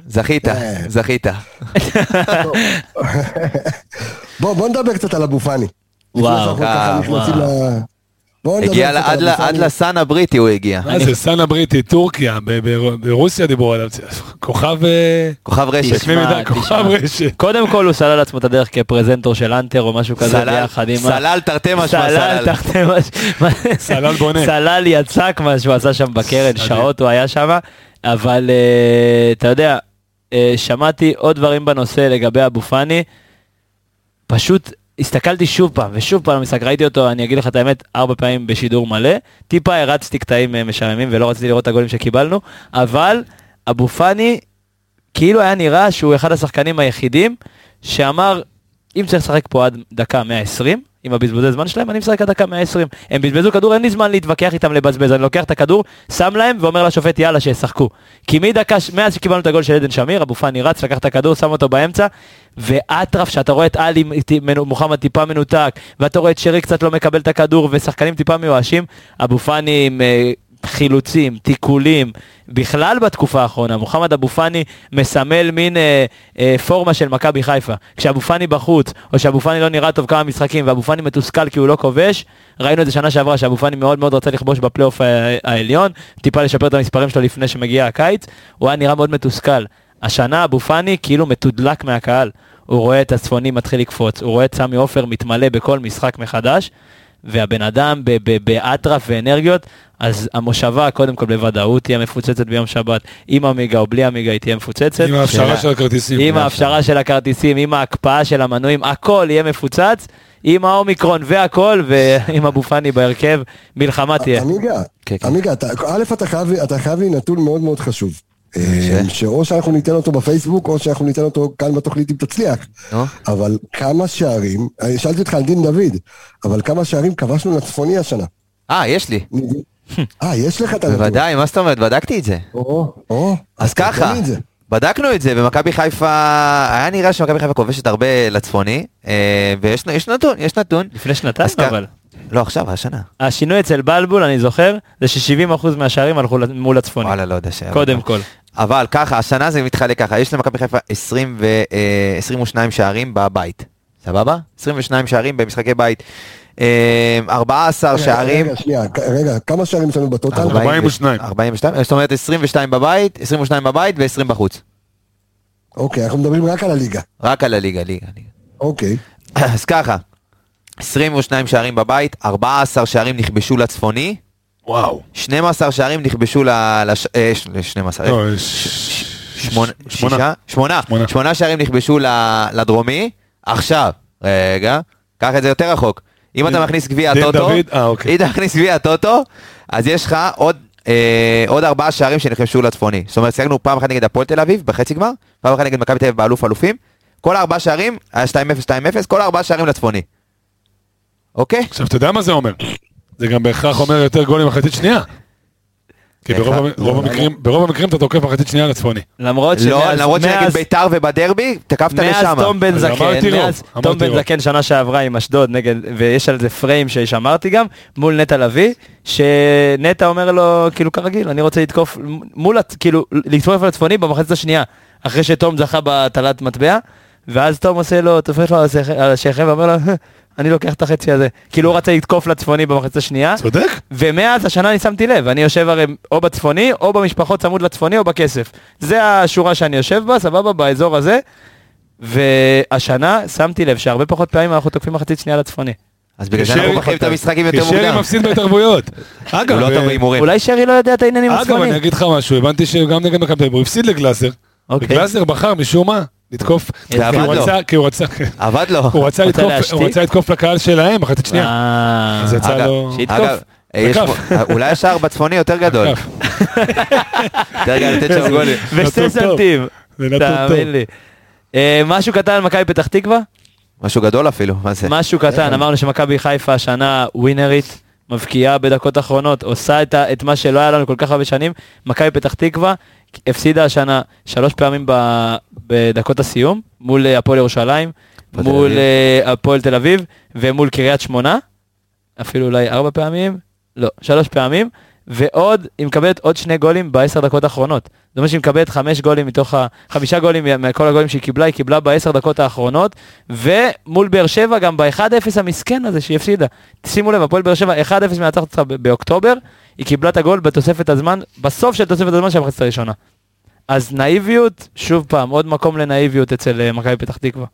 זכית, אה. זכית. בוא, בוא נדבר קצת על אבו פאני. וואו, ככה וואו. הגיע עד על ל- אבו עד פאני. לסן הבריטי הוא הגיע. מה זה, סאנה בריטי, טורקיה, ברוסיה דיברו עליו. כוכב... אה, כוכב רשת. כוכב רשת. קודם כל הוא סלל לעצמו את הדרך כפרזנטור של אנטר או משהו כזה סלל- ביחד עם... סלל תרתי משמע סלל סלל. תחתי משמע. סלל בונה. סלל יצק מה שהוא עשה שם בקרן, שעות הוא היה שם, אבל אה, אתה יודע, אה, שמעתי עוד דברים בנושא לגבי אבו פאני, פשוט הסתכלתי שוב פעם ושוב פעם במשחק, ראיתי אותו, אני אגיד לך את האמת, ארבע פעמים בשידור מלא, טיפה הרצתי קטעים אה, משעממים ולא רציתי לראות את הגולים שקיבלנו, אבל אבו פאני כאילו היה נראה שהוא אחד השחקנים היחידים שאמר, אם צריך לשחק פה עד דקה 120, עם הבזבוזי זמן שלהם, אני משחק עד דקה 120. הם בזבזו כדור, אין לי זמן להתווכח איתם לבזבז, אני לוקח את הכדור, שם להם ואומר לשופט יאללה שישחקו. כי מדקה, מאז שקיבלנו את הגול של עדן שמיר, אבו פאני רץ, לקח את הכדור, שם אותו באמצע, ואטרף, שאתה רואה את עלי מוחמד טיפה מנותק, ואתה רואה את שרי קצת לא מקבל את הכדור, ושחקנים טיפה מיואשים, אבו פאני עם אה, חילוצים, תיקולים, בכלל בתקופה האחרונה, מוחמד אבו פאני מסמל מין אה, אה, פורמה של מכבי חיפה. כשאבו פאני בחוץ, או שאבו פאני לא נראה טוב כמה משחקים, ואבו פאני מתוסכל כי הוא לא כובש, ראינו את זה שנה שעברה, שאבו פאני מאוד מאוד רצה לכבוש בפלייאוף ה- העליון, טיפה לשפר את המספרים שלו לפני שמגיע הקיץ, הוא היה נראה מאוד מתוסכל. השנה אבו פאני כאילו מתודלק מהקהל. הוא רואה את הצפוני מתחיל לקפוץ, הוא רואה את סמי עופר מתמלא בכל משחק מחדש, והבן אדם באטרף ואנרגיות, אז המושבה קודם כל בוודאות תהיה מפוצצת ביום שבת, עם עמיגה או בלי עמיגה היא תהיה מפוצצת. עם ההפשרה של הכרטיסים. עם ההפשרה של הכרטיסים, עם ההקפאה של המנויים, הכל יהיה מפוצץ, עם האומיקרון והכל, ועם אבו פאני בהרכב, מלחמה תהיה. עמיגה, כן, כן. עמיגה, א', אתה חייב לי נתון מאוד מאוד חשוב. אה, שאו שאנחנו ניתן אותו בפייסבוק, או שאנחנו ניתן אותו כאן בתוכנית אם תצליח. אבל כמה שערים, שאלתי אותך על דין דוד, אבל כמה שערים כבשנו לצפוני השנה? אה, יש לי. אה, יש לך את הנתון. בוודאי, מה זאת אומרת? בדקתי את זה. או, או, אז ככה. בדקנו את זה, ומכבי חיפה, היה נראה שמכבי חיפה כובשת הרבה לצפוני, אה, ויש יש נתון, יש נתון. לפני שנתיים אבל. לא, עכשיו, השנה. השינוי אצל בלבול, אני זוכר, זה ש-70% מהשערים הלכו מול הצפוני. וואלה, לא יודע שהיה. קודם כל. אבל ככה, השנה זה מתחלק ככה, יש למכבי חיפה 20 ו, אה, 22 שערים בבית, סבבה? 22 שערים במשחקי בית. אה, 14 רגע, שערים, רגע, שנייה, רגע, כמה שערים יש לנו בטוטל? 42. 42, זאת אומרת 22 בבית, 22 בבית ו-20 בחוץ. אוקיי, אנחנו מדברים רק על הליגה. רק על הליגה, ליגה, ליגה. אוקיי. אז ככה, 22 שערים בבית, 14 שערים נכבשו לצפוני, וואו. 12 שערים נכבשו ל... לש... אה, ש- 12, אה, לא, שמונה, שמונה. שמונה, שמונה. שמונה שערים נכבשו ל- לדרומי, עכשיו, רגע, קח את זה יותר רחוק. אם אתה מכניס גביע הטוטו? אה, אוקיי. אם אתה מכניס גביע הטוטו, אז יש לך עוד, אה, עוד ארבעה שערים שנכבשו לצפוני. זאת אומרת, שיחקנו פעם אחת נגד הפועל תל אביב בחצי גמר, פעם אחת נגד מכבי תל אביב באלוף אלופים, כל הארבעה שערים, היה 2-0, 2-0, כל הארבעה שערים לצפוני. אוקיי? עכשיו, אתה יודע מה זה אומר? זה גם בהכרח אומר יותר גולים מחצית שנייה. כי ברוב. המ- רוב המקרים- ברוב המקרים אתה תוקף מחצית שנייה לצפוני. למרות לא, שנגד מאז- ביתר ובדרבי, תקפת מאז לשם. תום בן זקן, מאז תום בן. זקן שנה שעברה עם אשדוד נגד, ויש על זה פריים ששמרתי גם, מול נטע לביא, שנטע אומר לו, כאילו כרגיל, אני רוצה לתקוף מול, כאילו, לתקוף על הצפוני במחצית השנייה, אחרי שתום זכה בהטלת מטבע, ואז תום עושה לו, תופס לו על השכ- על השכם ואומר לו, "אה, אני לוקח את החצי הזה. כאילו הוא רצה לתקוף לצפוני במחצית השנייה, צודק? ומאז השנה אני שמתי לב, אני יושב הרי או בצפוני, או במשפחות צמוד לצפוני, או בכסף. זה השורה שאני יושב בה, סבבה, באזור הזה. והשנה שמתי לב שהרבה פחות פעמים אנחנו תוקפים מחצית שנייה לצפוני. אז בגלל זה אנחנו מחליפים את המשחקים יותר כי שרי מוקדם. מפסיד בהתערבויות. אגב, הוא לא טוב אה, בהימורים. אולי שרי לא יודע את העניינים אגב, הצפוניים. אני אגיד לך משהו, הבנתי שגם נגד מכבי הוא הפסיד לגלאזר. אוקיי. וגלאזר בחר משום מה לתקוף. כי ועבד הוא לו. רצה- כי הוא רצה... עבד לו. הוא רצה לתקוף? הוא רצה לתקוף לקהל שלהם, מחצית שנייה. אה, אז יצא לו... אגב, אה, אולי השער בצפוני יותר גדול. יותר גדול לתת שם גולים. ושתי. סנטים. תאמין לי. אה, משהו קטן על מכבי פתח תקווה? משהו גדול אפילו, מה זה? משהו קטן, אמרנו שמכבי חיפה השנה ווינרית, מבקיעה בדקות אחרונות, עושה את, ה- את מה שלא היה לנו כל כך הרבה שנים. מכבי פתח תקווה הפסידה השנה שלוש פעמים ב, בדקות הסיום, מול אה, הפועל ירושלים, מול. אה, הפועל תל אביב ומול קריית שמונה, אפילו אולי ארבע פעמים, לא, שלוש פעמים, ועוד, היא מקבלת עוד שני גולים בעשר דקות האחרונות. זאת אומרת שהיא מקבלת חמש גולים מתוך ה... חמישה גולים מכל הגולים שהיא קיבלה, היא קיבלה בעשר דקות האחרונות, ומול באר שבע גם ב-1-0 המסכן הזה שהיא הפסידה. שימו לב, הפועל באר שבע 1-0 מנצחת אותה ב- באוקטובר, היא קיבלה את הגול בתוספת הזמן, בסוף של תוספת הזמן של המחצית הראשונה. אז נאיביות, שוב פעם, עוד מקום לנאיביות אצל אה, מכבי פתח תקווה.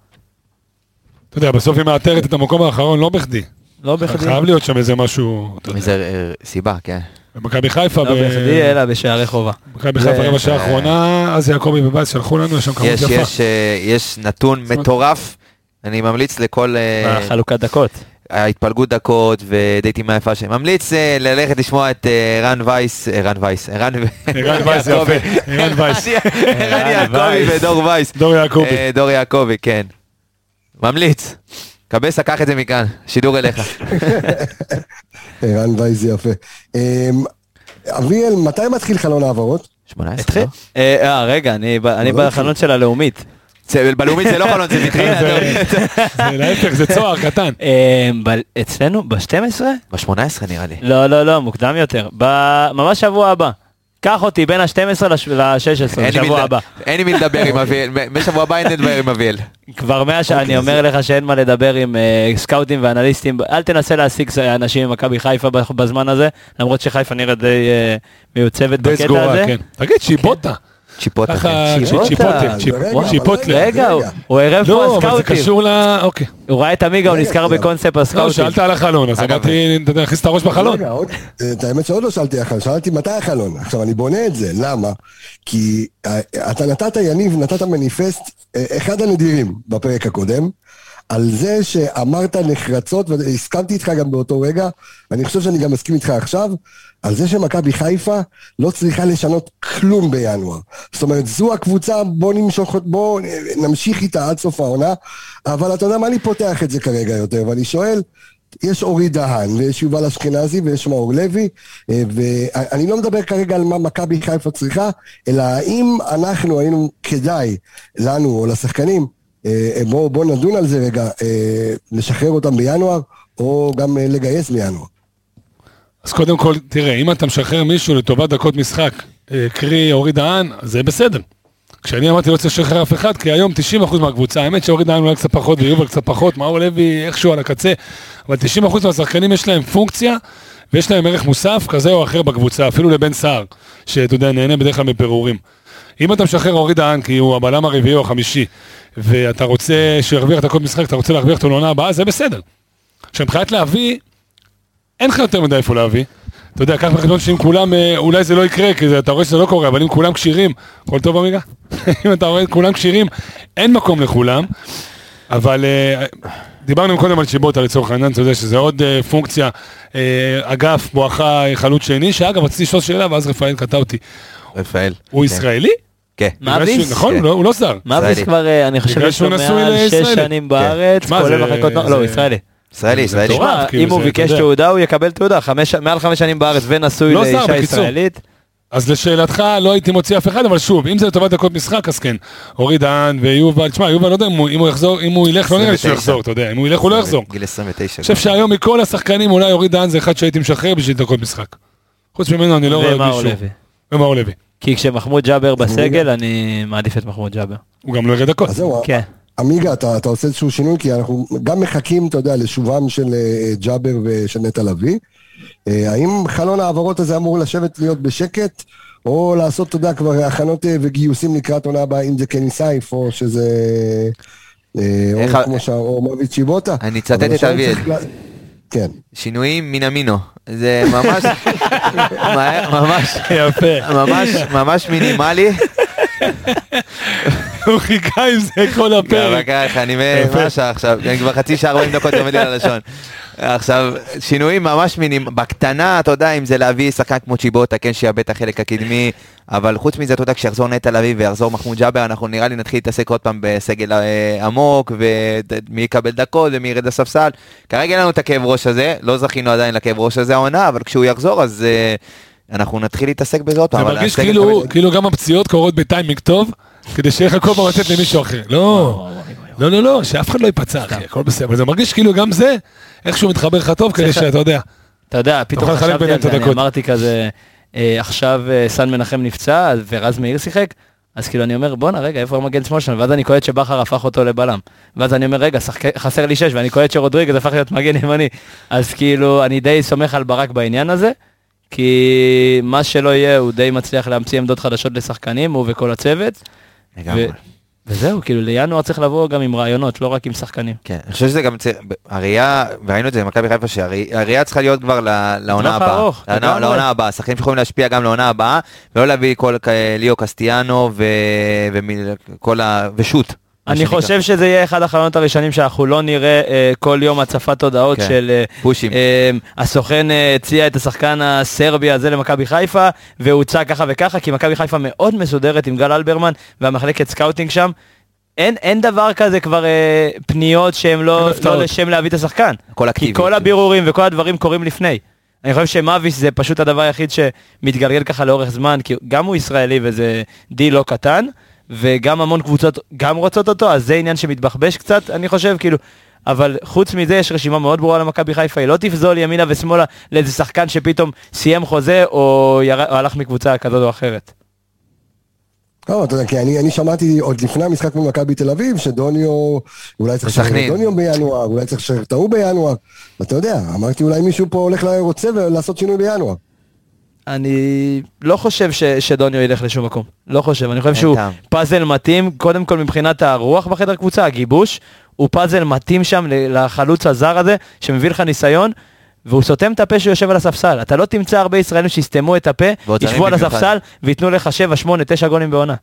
אתה יודע, בסוף היא מאתרת את המקום האחרון, לא בכדי. לא בכדי, חייב להיות שם איזה משהו. מזה אה, סיבה, כן. במכבי חיפה, לא ב- בכדי, אלא בשערי חובה. מכבי חיפה רבע שעה האחרונה, אז יעקבי ובאס שלחו לנו, יש שם כמות יש, יפה. יש, אה, יש נתון מטורף, אני ממליץ לכל אה, חלוקת דקות. ההתפלגות דקות ודייטים היפה שלי. ממליץ אה, ללכת לשמוע את רן וייס, רן וייס, ערן וייס יפה, ערן וייס. ערן יעקבי. ודור וייס. דור יעקבי. דור יעקבי, כן. ממליץ. קבסה, קח את זה מכאן, שידור אליך. ערן וייז יפה. אמ, אביאל, מתי מתחיל חלון העברות? 18, התחיל? לא? אה, אה, רגע, אני ב- אני לא. בחלון של הלאומית. בלאומית זה לא חלון, זה ויטרינה. זה- להפך, זה צוהר קטן. ב- אצלנו ב-12? ב-18 נראה לי. לא, לא, לא, מוקדם יותר. ב- ממש שבוע הבא. קח אותי בין ה-12 ל-16, אין לי מי בשבוע הבא. אין לי מי לדבר עם אביאל, בשבוע הבא אין לי לדבר עם אביאל. כבר מאה שעה, אני אומר לך שאין מה לדבר עם אה, סקאוטים ואנליסטים, אל תנסה להשיג אנשים ממכבי חיפה בזמן הזה, למרות שחיפה נראית די אה, מיוצבת די בקטע סגורה, הזה. כן. תגיד, שיבוטה. צ'יפוטה, ככה, כן. שיפוטה, צ'יפוטה, זה רגע, אבל צ'יפוטלה. רגע, הוא- ערב פה לא, אבל זה הסקאוטים. קשור ל... אוקיי. הוא ראה את עמיגה, הוא נזכר. בקונספט לא, הסקאוטים. שאלת על החלון, אז אמרתי, אתה יודע, להכניס את הראש בחלון. אה, את האמת שעוד לא שאלתי החלון, שאלתי מתי החלון. עכשיו, אני בונה את זה, למה? כי אה, אתה נתת, יניב, נתת מניפסט, אה, אחד הנדירים בפרק הקודם, על זה שאמרת נחרצות, והסכמתי איתך גם באותו רגע, ואני חושב שאני גם מסכים איתך עכשיו, על זה שמכבי חיפה לא צריכה לשנות כלום בינואר. זאת אומרת, זו הקבוצה, בוא נמשוך, בוא נמשיך איתה עד סוף העונה, אבל אתה יודע מה, אני פותח את זה כרגע יותר, ואני שואל, יש אורי דהן, ויש יובל אשכנזי, ויש מאור לוי, אה, ואני לא מדבר כרגע על מה מכבי חיפה צריכה, אלא האם אנחנו היינו כדאי, לנו או לשחקנים, בואו בוא נדון על זה רגע, אה, לשחרר אותם בינואר, או גם אה, לגייס בינואר. אז קודם כל, תראה, אם אתה משחרר מישהו לטובת דקות משחק, אה, קרי אורי דהן, זה בסדר. כשאני אמרתי לא צריך לשחרר אף אחד, כי היום 90% מהקבוצה, האמת שאורי דהן אולי קצת פחות ויובל קצת פחות, מאור לוי איכשהו על הקצה, אבל 90% מהשחקנים יש להם פונקציה ויש להם ערך מוסף כזה או אחר בקבוצה, אפילו לבן סער, שאתה יודע, נהנה בדרך כלל מפירורים. אם אתה משחרר אורי דהן, כי הוא הבלם הרביעי או החמישי, ואתה רוצה שהוא ירוויח דקות משחק, אתה רוצה להרוויח אותו לעונה הבאה, זה בסדר. עכשיו, מבחינת להביא, אין לך יותר מדי איפה להביא. אתה יודע, קח בחשבון שאם כולם, אה, אולי זה לא יקרה, כי אתה רואה שזה לא קורה, אבל אם כולם כשירים, הכל טוב עמיגה? אם אתה רואה את כולם כשירים, אין מקום לכולם. אבל אה, דיברנו קודם על צ'יבוטה לצורך העניין, אתה יודע שזה עוד אה, פונקציה, אגף, בואכה חלוץ שני, שאגב, רציתי לשאול שאלה, ואז רפאל קטע אותי. רפאל. הוא כן. ישראלי? כן. מאביס? נכון, כן. הוא לא- הוא לא זר. מאביס ישראלי. כבר, אה, אני חושב שיש לו שהוא נשוי מעל שש לישראלי. שנים בארץ, תשמע, כולל זה- מחלקות נוער, לא, ישראלי. ישראלי, ישראלי. תשמע, כאילו, אם הוא ביקש. תעודה, הוא יקבל תעודה, מעל חמש שנים בארץ ונשוי לא לאישה. ישראלית. אז לשאלתך, לא הייתי מוציא אף אחד, אבל שוב, אם זה לטובת דקות משחק, אז כן. אורי דהן ויובל, תשמע, יובל, לא יודע אם הוא- אם הוא יחזור, אם הוא ילך, לא נראה לי שהוא 29. יחזור, אתה יודע, אם הוא ילך, הוא לא יחזור. גיל 29. אני חושב. שהיום מכל השחקנים, אולי אורי דהן זה אחד שהייתי משחרר בשביל דקות משחק. חוץ ממנו אני לא רואה מישהו. ומאור לוי. כי כשמחמוד ג'אבר בסגל, אני מעדיף את מחמוד ג'אבר. הוא גם לא יראה דקות. אז זהו, כן. עמיגה, אתה, אתה עושה איזשהו שינוי, כי אנחנו גם מחכים, אתה יודע, לשובם של אה, ג'אבר ושל נטע לביא. אה, האם חלון ההעברות הזה אמור לשבת להיות בשקט, או לעשות, אתה יודע, כבר הכנות אה, וגיוסים לקראת עונה הבאה, אם זה קני סייף, או שזה... איך או כמו שה... או מרביץ שיבוטה. אני אצטט את אביאל. כן. שינויים מן המינו. זה ממש, ממש, יפה. ממש, ממש מינימלי. הוא חיכה עם זה כל גם הפרק. ככה, אני השעה עכשיו? אני כבר חצי שעה 40 דקות עומד לי על הלשון. עכשיו, שינויים ממש מינים, בקטנה, אתה יודע, אם זה להביא שחקן כמו צ'יבוטה, כן, שיאבד את החלק הקדמי, אבל חוץ מזה, אתה יודע, כשיחזור נטע לביא ויחזור מחמוד ג'אבר, אנחנו נראה לי נתחיל להתעסק עוד פעם בסגל אה, עמוק, ומי יקבל דקות ומי ירד לספסל. כרגע אין לנו את הכאב ראש הזה, לא זכינו עדיין לכאב ראש הזה העונה, אבל כשהוא יחזור, אז אה, אנחנו נתחיל להתעסק בזה עוד פעם. זה מרגיש כאילו, כאילו גם הפציעות קורות בטיימינג טוב, כדי שיהיה לך כל פעם לתת למישהו אחר. לא, לא, לא, לא, שאף אחד לא ייפצע, אחי, הכל בסדר. אבל זה מרגיש כאילו גם זה, איכשהו מתחבר לך טוב, כדי שאתה יודע. אתה יודע, פתאום חשבתי על זה, אני. אמרתי כזה, אה, עכשיו אה, סן מנחם נפצע ורז מאיר שיחק, אז כאילו אני אומר בואנה רגע איפה המגן שמאל שלנו, ואז אני קולט שבכר הפך אותו לבלם, ואז אני אומר רגע שחק- חסר לי שש, ואני קולט שרודריגז הפך להיות מגן ימני, אז כאילו אני די סומך על ברק בעניין הזה, כי מה שלא יהיה הוא די מצליח להמציא עמדות חדשות לשחקנים, הוא וכל הצוות, לגמרי. ו- וזהו, כאילו לינואר צריך לבוא גם עם רעיונות, לא רק עם שחקנים. כן, אני חושב שזה גם, צריך- הראייה, וראינו את זה במכבי חיפה, שהראייה צריכה להיות כבר לעונה הבאה. לעונה- הבאה, שחקנים שיכולים להשפיע גם לעונה הבאה, ולא להביא כל ליאו קסטיאנו ו- וכל ה... ושות'. אני. חושב שזה יהיה אחד החלונות הראשונים שאנחנו לא נראה אה, כל יום הצפת הודעות כן. של אה, פושים. אה, הסוכן אה, הציע את השחקן הסרבי הזה למכבי חיפה והוצע ככה וככה כי מכבי חיפה מאוד מסודרת עם גל אלברמן והמחלקת scouting שם. אין, אין דבר כזה כבר אה, פניות שהם לא. לא לשם להביא את השחקן. הכל כי אקטיבי. כל הבירורים וכל הדברים קורים לפני. אני חושב שמאביס זה פשוט הדבר היחיד שמתגלגל ככה לאורך זמן, כי גם הוא ישראלי וזה די לא קטן, וגם המון קבוצות גם רוצות אותו, אז זה עניין שמתבחבש קצת, אני חושב, כאילו, אבל חוץ מזה יש רשימה מאוד ברורה למכבי חיפה, היא לא תפזול ימינה ושמאלה לאיזה שחקן שפתאום סיים חוזה או, יר... או הלך מקבוצה כזאת או אחרת. לא, אתה יודע, כי אני, אני שמעתי עוד לפני המשחק מול מכבי תל אביב, שדוניו, אולי צריך לשחרר את. דוניו בינואר, אולי צריך לשחרר את ההוא בינואר. אתה יודע, אמרתי אולי מישהו פה הולך, רוצה לעשות שינוי בינואר. אני לא חושב ש, שדוניו ילך לשום מקום, לא חושב, אני חושב שהוא טעם. פאזל מתאים, קודם כל מבחינת הרוח בחדר קבוצה, הגיבוש, הוא פאזל מתאים שם לחלוץ הזר הזה, שמביא לך ניסיון, והוא סותם את הפה שהוא יושב על הספסל. אתה לא תמצא הרבה ישראלים שיסתמו את הפה, ישבו על. הספסל, וייתנו לך 7, 8, 9 גולים בעונה.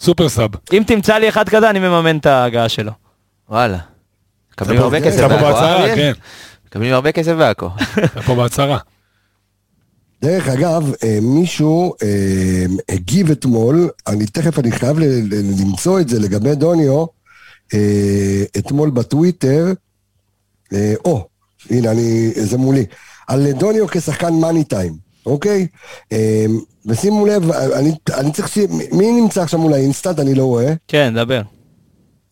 סופר סאב. אם תמצא לי אחד כזה, אני מממן את ההגעה שלו. וואלה. מקבלים הרבה כסף בעכו, אה? כן. מקבלים הרבה כסף בעכו. פה בהצהרה. דרך אגב, אה, מישהו אה, הגיב אתמול, אני תכף אני חייב למצוא את זה לגבי דוניו, אה, אתמול בטוויטר, או, הנה, אני, זה מולי, על דוניו כשחקן מאני טיים, אוקיי? ושימו לב, אני, אני צריך. מי נמצא עכשיו מול ה InStat? אני לא רואה. כן, דבר.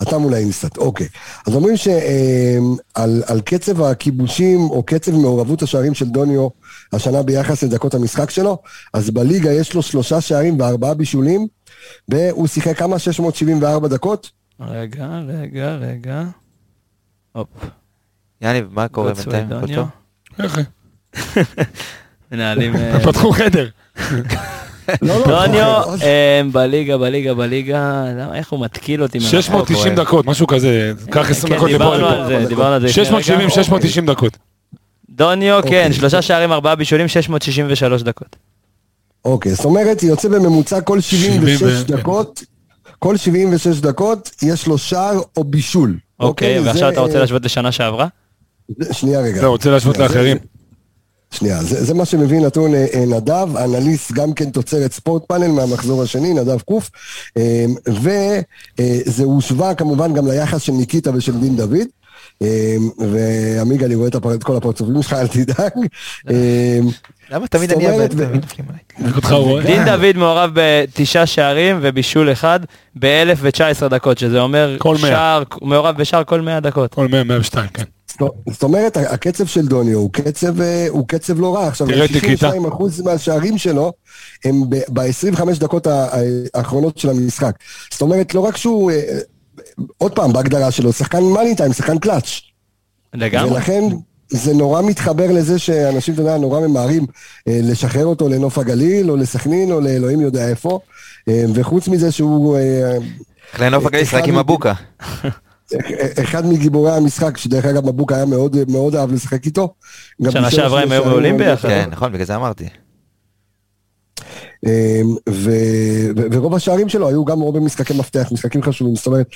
אתה מול ה InStat, אוקיי. אז אומרים שעל על קצב הכיבושים או קצב מעורבות השערים של דוניו השנה ביחס לדקות המשחק שלו, אז בליגה יש לו שלושה שערים וארבעה בישולים, והוא שיחק כמה? 674 דקות? רגע, רגע, רגע. הופ. יניב, מה קורה בינתיים? איך? מנהלים... אה, פתחו חדר. לא, לא, לא, אה, בליגה, בליגה, בליגה, איך הוא מתקיל אותי? מהרחוב? 690 דקות, משהו כזה. קח 20 כן, דקות לפה דיברנו על. זה, דיברנו על זה לפני 670, רגע. 690 דקות. דוניו, כן, אוקיי. שלושה שערים, ארבעה בישולים, 663 דקות. אוקיי, זאת אומרת, יוצא בממוצע כל 76 70 ו- דקות, כל 76 דקות יש לו שער או בישול. אוקיי, ועכשיו אתה רוצה אה, להשוות לשנה שעברה? שנייה רגע. זהו, רוצה להשוות לאחרים. שנייה, זה, זה מה שמביא נתון אה, אה, נדב, אנליסט גם כן תוצרת ספורט פאנל מהמחזור השני, נדב קוף, וזה הושווה כמובן גם ליחס של ניקיטה ושל דין דוד, אה, ועמיגה, אני רואה את הפר- את כל הפרצופים שלך, אל תדאג. אה, למה תמיד אני רואה? דין דוד מעורב בתשעה שערים ובישול אחד ב-1019 דקות, שזה אומר כל מאה. שער, הוא מעורב בשער כל 100 דקות. כל 100, 102, כן. זאת- אומרת, הקצב של דוניו הוא קצב, אה, הוא קצב לא רע. עכשיו, תראה את ניקיטה. 62% מהשערים שלו הם ב-25 דקות האחרונות של המשחק. זאת אומרת, לא רק שהוא, אה, עוד פעם, בהגדרה שלו, שחקן מאני טיים, שחקן קלאץ'. לגמרי. ולכן זה נורא מתחבר לזה שאנשים, אתה יודע, נורא ממהרים אה, לשחרר אותו לנוף הגליל, או לסכנין, או לאלוהים יודע איפה. אה, וחוץ מזה שהוא אה, אחרי נוף הגליל לשחק עם מ- אבוקה. אחד מגיבורי המשחק, שדרך אגב מבוקה היה מאוד, מאוד אהב לשחק איתו. שנה שעברה הם היו שערים מעולים ביחד. כן, נכון, בגלל זה אמרתי. אמ, ו, ו, ורוב השערים שלו היו גם רוב במשחקי מפתח, משחקים חשובים, זאת אומרת,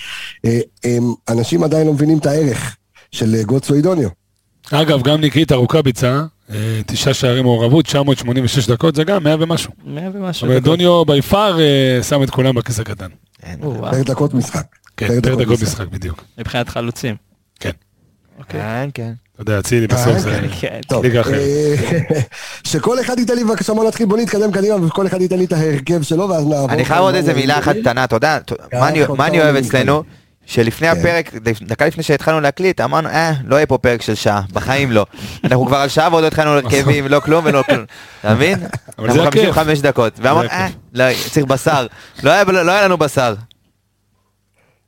אה, הם, אנשים עדיין לא מבינים את הערך של אה, גוטסו אידוניו. אגב, גם ניקיטה רוקאביצה, אה, תשעה שערי מעורבות, 986 דקות, זה גם 100 ומשהו. 100 זאת ומשהו דקות. דוניו ביפר שם את כולם בכיס הקטן. אין. או, וואו. פר דקות משחק. כן, פר דקות משחק בדיוק. מבחינת חלוצים. כן. כן, כן. אתה יודע, אצילי בסוף זה כן. טוב, ליגה אחרת. אה, שכל אחד ייתן לי בבקשה בוא נתחיל, בוא נתקדם קדימה וכל אחד ייתן לי את ההרכב שלו ואז נעבור. אני חייב עוד איזה מילה אחת קטנה, אתה יודע, מה אני- מה כמה אוהב אצלנו? שלפני כן. הפרק, דקה לפני שהתחלנו להקליט, אמרנו, אה, לא יהיה פה פרק של שעה, בחיים לא. אנחנו כבר על שעה ועוד לא התחלנו הרכבים, לא כלום ולא כלום. אתה מבין? אנחנו הכיף. 55 דקות. ואמרנו. אה, לא, צריך בשר. לא היה לא היה לנו בשר.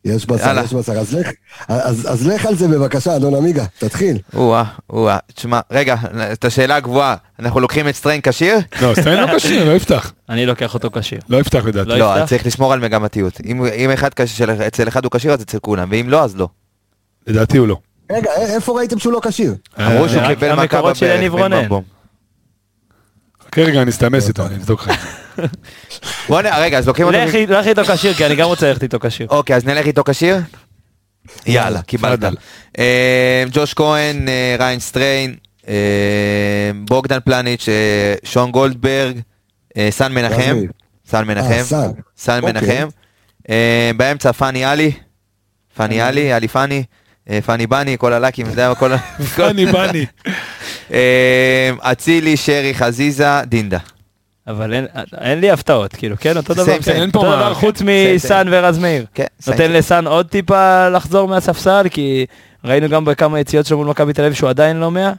יש בשר, יאללה. יש בשר. אז לך- אז אז לך על זה בבקשה, אדון עמיגה, תתחיל. או-אה, או-אה. תשמע, רגע, את השאלה הגבוהה, אנחנו לוקחים את סטריין כשיר? לא, סטיין לא כשיר, לא יפתח. אני לוקח אותו כשיר. לא יפתח לדעתי. לא לא, צריך לשמור על מגמתיות. אם אם אחד כשיר, אצל אחד הוא כשיר, אז אצל כולם, ואם לא, אז לא. לדעתי הוא לא. רגע, איפה ראיתם שהוא לא כשיר? אמרו שהוא רק קיבל מכה המקורות של בברך, יניב רונן. כן, רגע, אני אסתמס איתו, אני אבדוק לך. בוא נ... רגע, אז לוקחים אותו... לך אי- לך איתו כשיר, כי אני גם רוצה ללכת איתו כשיר. אוקיי, אז נלך איתו כשיר? יאללה, קיבלת. אה, ג'וש כהן, אה, ריין סטריין, אה, בוגדן פלניץ', שון גולדברג, סן מנחם? סן מנחם, סן. אוקיי. מנחם, באמצע פאני עלי, פאני עלי, עלי פאני, פאני בני, כל הלאקים, אתה יודע, כל ה... פאני בני. אצילי, שרי, חזיזה, דינדה. אבל אין- אין לי הפתעות, כאילו, כן, אותו דבר. סיים, כן. אין פה אותו דבר. חוץ מסאן ורז מאיר. כן, נותן סיים. לסאן עוד טיפה לחזור מהספסל, כי ראינו גם בכמה יציאות שלו מול מכבי תל אביב שהוא עדיין לא מאה.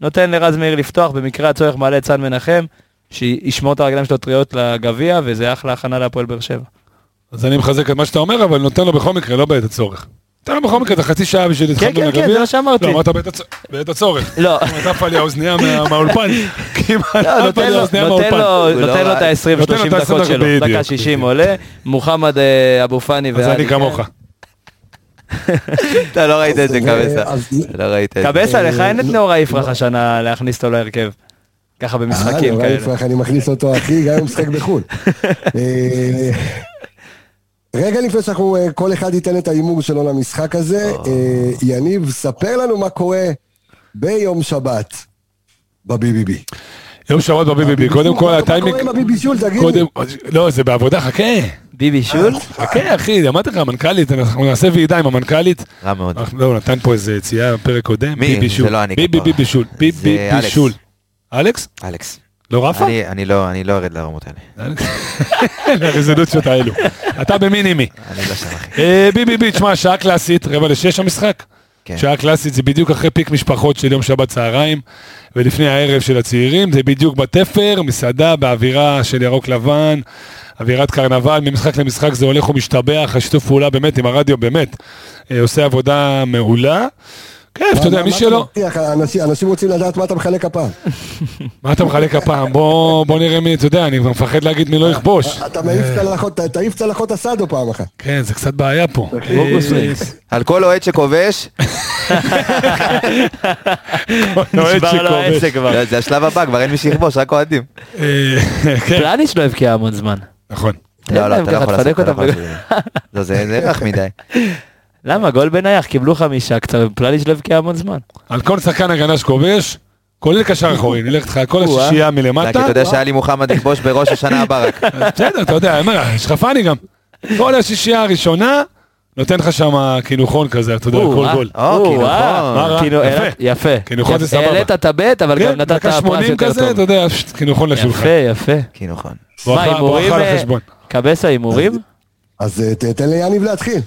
נותן לרז מאיר לפתוח, במקרה הצורך מעלה את סאן מנחם, שישמור את הרגליים שלו טריות לגביע, וזה אחלה הכנה להפועל באר שבע. אז אני מחזק את מה שאתה אומר, אבל נותן לו בכל מקרה, לא בעת הצורך. נותן לו בכל מקרה את החצי שעה בשביל כן, להתחבר כן, זה מה שאמרתי. לא, אמרת בעת הצ- בעת הצורך. לא, כמעט עפה לי האוזנייה מה- מהאולפן. לא, עפה נותן לו- הוא לא נותן לו את רע. ה-20-30 נותן לו את ה- דקות 20 שלו, דקה 60 בדיוק. עולה, מוחמד אה, אבו פאני אז אני כן. כמוך. אתה לא ראית את זה, אז- קבסה. לא ראית את זה. קבסה, לך אין את לא- נאור יפרח השנה להכניס אותו להרכב. ככה במשחקים אה, כאלה. אני מכניס אותו אחי, גם אם הוא משחק בחו"ל. אה, רגע לפני שאנחנו, אה, כל אחד ייתן את ההימור שלו למשחק הזה, אה, יניב, ספר לנו מה קורה ביום שבת ב-BBB. יום שבת בביבי, קודם כל הטיימינג... מה קורה עם הביבישול, תגיד לי? קודם, לא, זה בעבודה, חכה. ביבי שול? חכה, אחי, אמרתי לך, המנכ"לית, אנחנו נעשה ועידה עם המנכ"לית. רע מאוד. לא, הוא נתן פה איזה יציאה בפרק קודם. מי? זה. לא אני ביבי כפרה. ביבי שול. ביבי זה אלכס. אלכס? לא רפה? אני- אני לא אני לא ארד לרמות האלה. לרזולוציות האלו. אתה במינימי. אני לא שם אחי. אה, ביבי בי, תשמע, שעה קלאסית, רבע לשש המשחק. כן. שעה קלאסית זה בדיוק אחרי פיק משפחות של יום שבת צהריים, ולפני הערב של הצעירים, זה בדיוק בתפר, מסעדה באווירה של ירוק לבן, אווירת קרנבל, ממשחק למשחק זה הולך ומשתבח, השיתוף פעולה באמת עם הרדיו באמת אה, עושה עבודה מעולה. כיף, אתה יודע, מי שלא? אנשים- רוצים לדעת מה אתה מחלק הפעם. מה אתה מחלק הפעם? בוא נראה מי, אתה יודע, אני כבר מפחד להגיד מי לא יכבוש. אתה מעיף צלחות, תעיף צלחות אסדו פעם אחת. כן, זה קצת בעיה פה. על כל אוהד שכובש, אוהד נשבר לו שכובש. העסק כבר. לא, זה השלב הבא, כבר אין מי שיכבוש, רק אוהדים. אה, כן, פלניץ' לא הבקיע המון זמן. נכון. לא, לא, אתה לא יכול לעשות. לא, זה זה רך מדי. למה? גול בנייח, קיבלו חמישה קצת, פלניץ' לא הבקיע המון זמן. על כל שחקן הגנה שכובש, כולל קשר אחורי, נלך איתך על כל. השישייה מלמטה. אתה יודע שהיה לי מוחמד יכבוש בראש השנה הבאה רק. בסדר, אתה יודע, מה, יש לך פאני גם. כל השישייה הראשונה, נותן לך שם קינוחון כזה, אתה יודע, כל גול. כאילו? כאילו, יפה. יפה. כאילו, יפה. סבבה. העלית את הבט, אבל גם כן, נתת דקה פרס 80 יותר כזה, אתה טוב. יודע, קינוחון לשולחן. יפה, יפה. כי נכון. מה, ברכה הימורים? אה. קבסה הימורים? אז אה, תן ליניב להתחיל.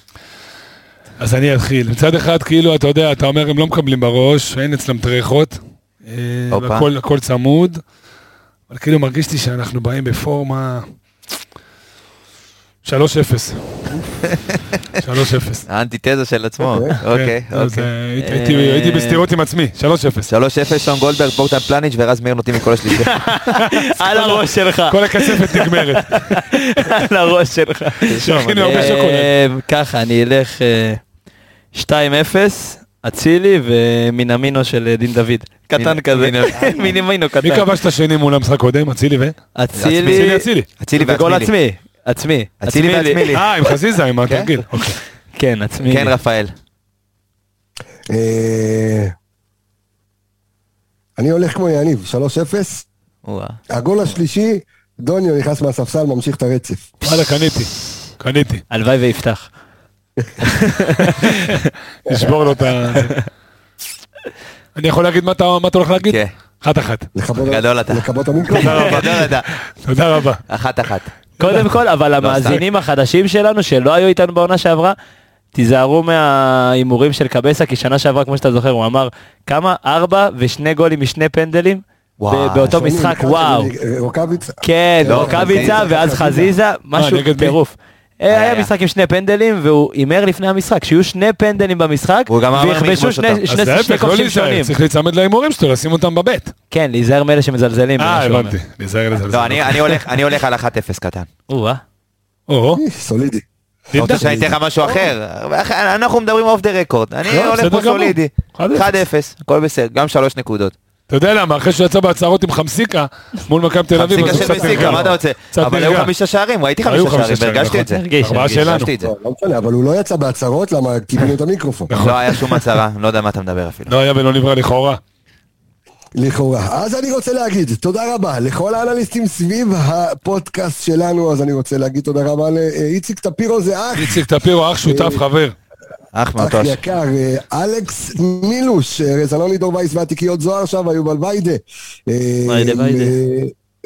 אז אני אתחיל. מצד אחד, כאילו, אתה יודע, אתה אומר, הם לא מקבלים בראש, אין אצלם טרחות. אה. והכל הכל צמוד. אבל כאילו מרגיש לי שאנחנו באים בפורמה... 3-0. 3-0. האנטיתזה של עצמו. אוקיי. אוקיי, כן, אוקיי. אה, הייתי- הייתי- בסתירות עם עצמי, 3-0. 3-0, שון גולדברג, בוגדן פלניץ' ורז מאיר נותנים מכל השלישי. על הראש שלך. כל הקצפת נגמרת. על הראש שלך. אה, ככה, אני אלך אה, 2-0, אצילי ומינמינו של אה, דין דוד. קטן כזה. מין- מינימינו מי קטן. כבש את השני מול המשחק קודם? אצילי ו? אצילי, אצילי, אצילי. אצילי וגול. עצמי. עצמי. אצילי עצמי לי. ועצמי. אה, עם חזיזה, עם כן. התרגיל. אוקיי. כן, עצמי. כן. רפאל. אה, אני הולך כמו יניב, 3-0. וואה. הגול השלישי, דוניו נכנס מהספסל, ממשיך את הרצף. וואלה, קניתי. קניתי. הלוואי ויפתח. נשבור לו את ה... אני יכול להגיד מה אתה הולך להגיד? כן. אחת אחת. גדול אתה. לכבות אתה. תודה רבה. אחת אחת. קודם כל, אבל המאזינים החדשים שלנו שלא היו איתנו בעונה שעברה, תיזהרו מההימורים של קבסה, כי שנה שעברה, כמו שאתה זוכר, הוא אמר כמה? ארבע ושני גולים משני פנדלים? באותו משחק, וואו. רוקאביצה. כן, לא, רוקאביצה ואז חזיזה, משהו נגד מי? טירוף. אה, היה היה. משחק עם שני פנדלים והוא הימר לפני המשחק שיהיו שני פנדלים במשחק ויכבשו שני לא כובשים להיזהר, שונים. צריך להיצמד להימורים שלו, לשים אותם בבית. כן, להיזהר מאלה שמזלזלים. אה. הבנתי. להיזהר. לא, אני- אני הולך- על 1-0 קטן. או-אה. או, אה, סולידי. אתה רוצה שאני אתן לך משהו אחר? אנחנו מדברים אוף דה רקורד. אני לא, הולך פה. סולידי. 1-0. 1-0, הכל בסדר, גם שלוש נקודות. אתה יודע למה, אחרי שהוא יצא בהצהרות עם חמסיקה מול מכבי תל אביב, חמסיקה של מסיקה. מה אתה רוצה? אבל היו. חמישה שערים, ראיתי חמישה שערים, והרגשתי נכון. את זה. הרגיש, ארבעה. שלנו. הרגשתי. לא לא משנה, אבל הוא לא יצא בהצהרות, למה קיבלנו את המיקרופון. לא היה שום הצהרה, לא יודע מה אתה מדבר אפילו. לא היה ולא נברא לכאורה. לכאורה. אז אני רוצה להגיד תודה רבה לכל האנליסטים סביב הפודקאסט שלנו, אז אני רוצה להגיד תודה רבה לאיציק טפירו, זה אח, איציק טפירו, אח שותף, חבר. אח אח. יקר, אה, אלכס מילוש, אה, רזלוני דור וייס והתיקיות זוהר עכשיו, היו בלוויידה. ויידה, ויידה.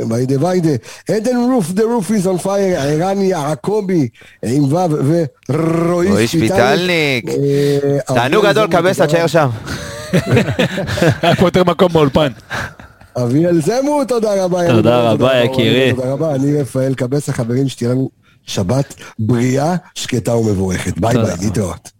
ויידה ויידה. עדן רוף, the roof is on fire, ערן יעקבי, עם ו' ורועי רועי שפיטלניק. אה, תענוג גדול, קבסה, תשאר שם. היה פה יותר מקום באולפן. אביאל זמו, תודה רבה. תודה רבה, יקירי. תודה רבה, אני רפאל קבסה, חברים, שתהיה לנו שבת בריאה, שקטה ומבורכת. ביי. ביי, להתראות.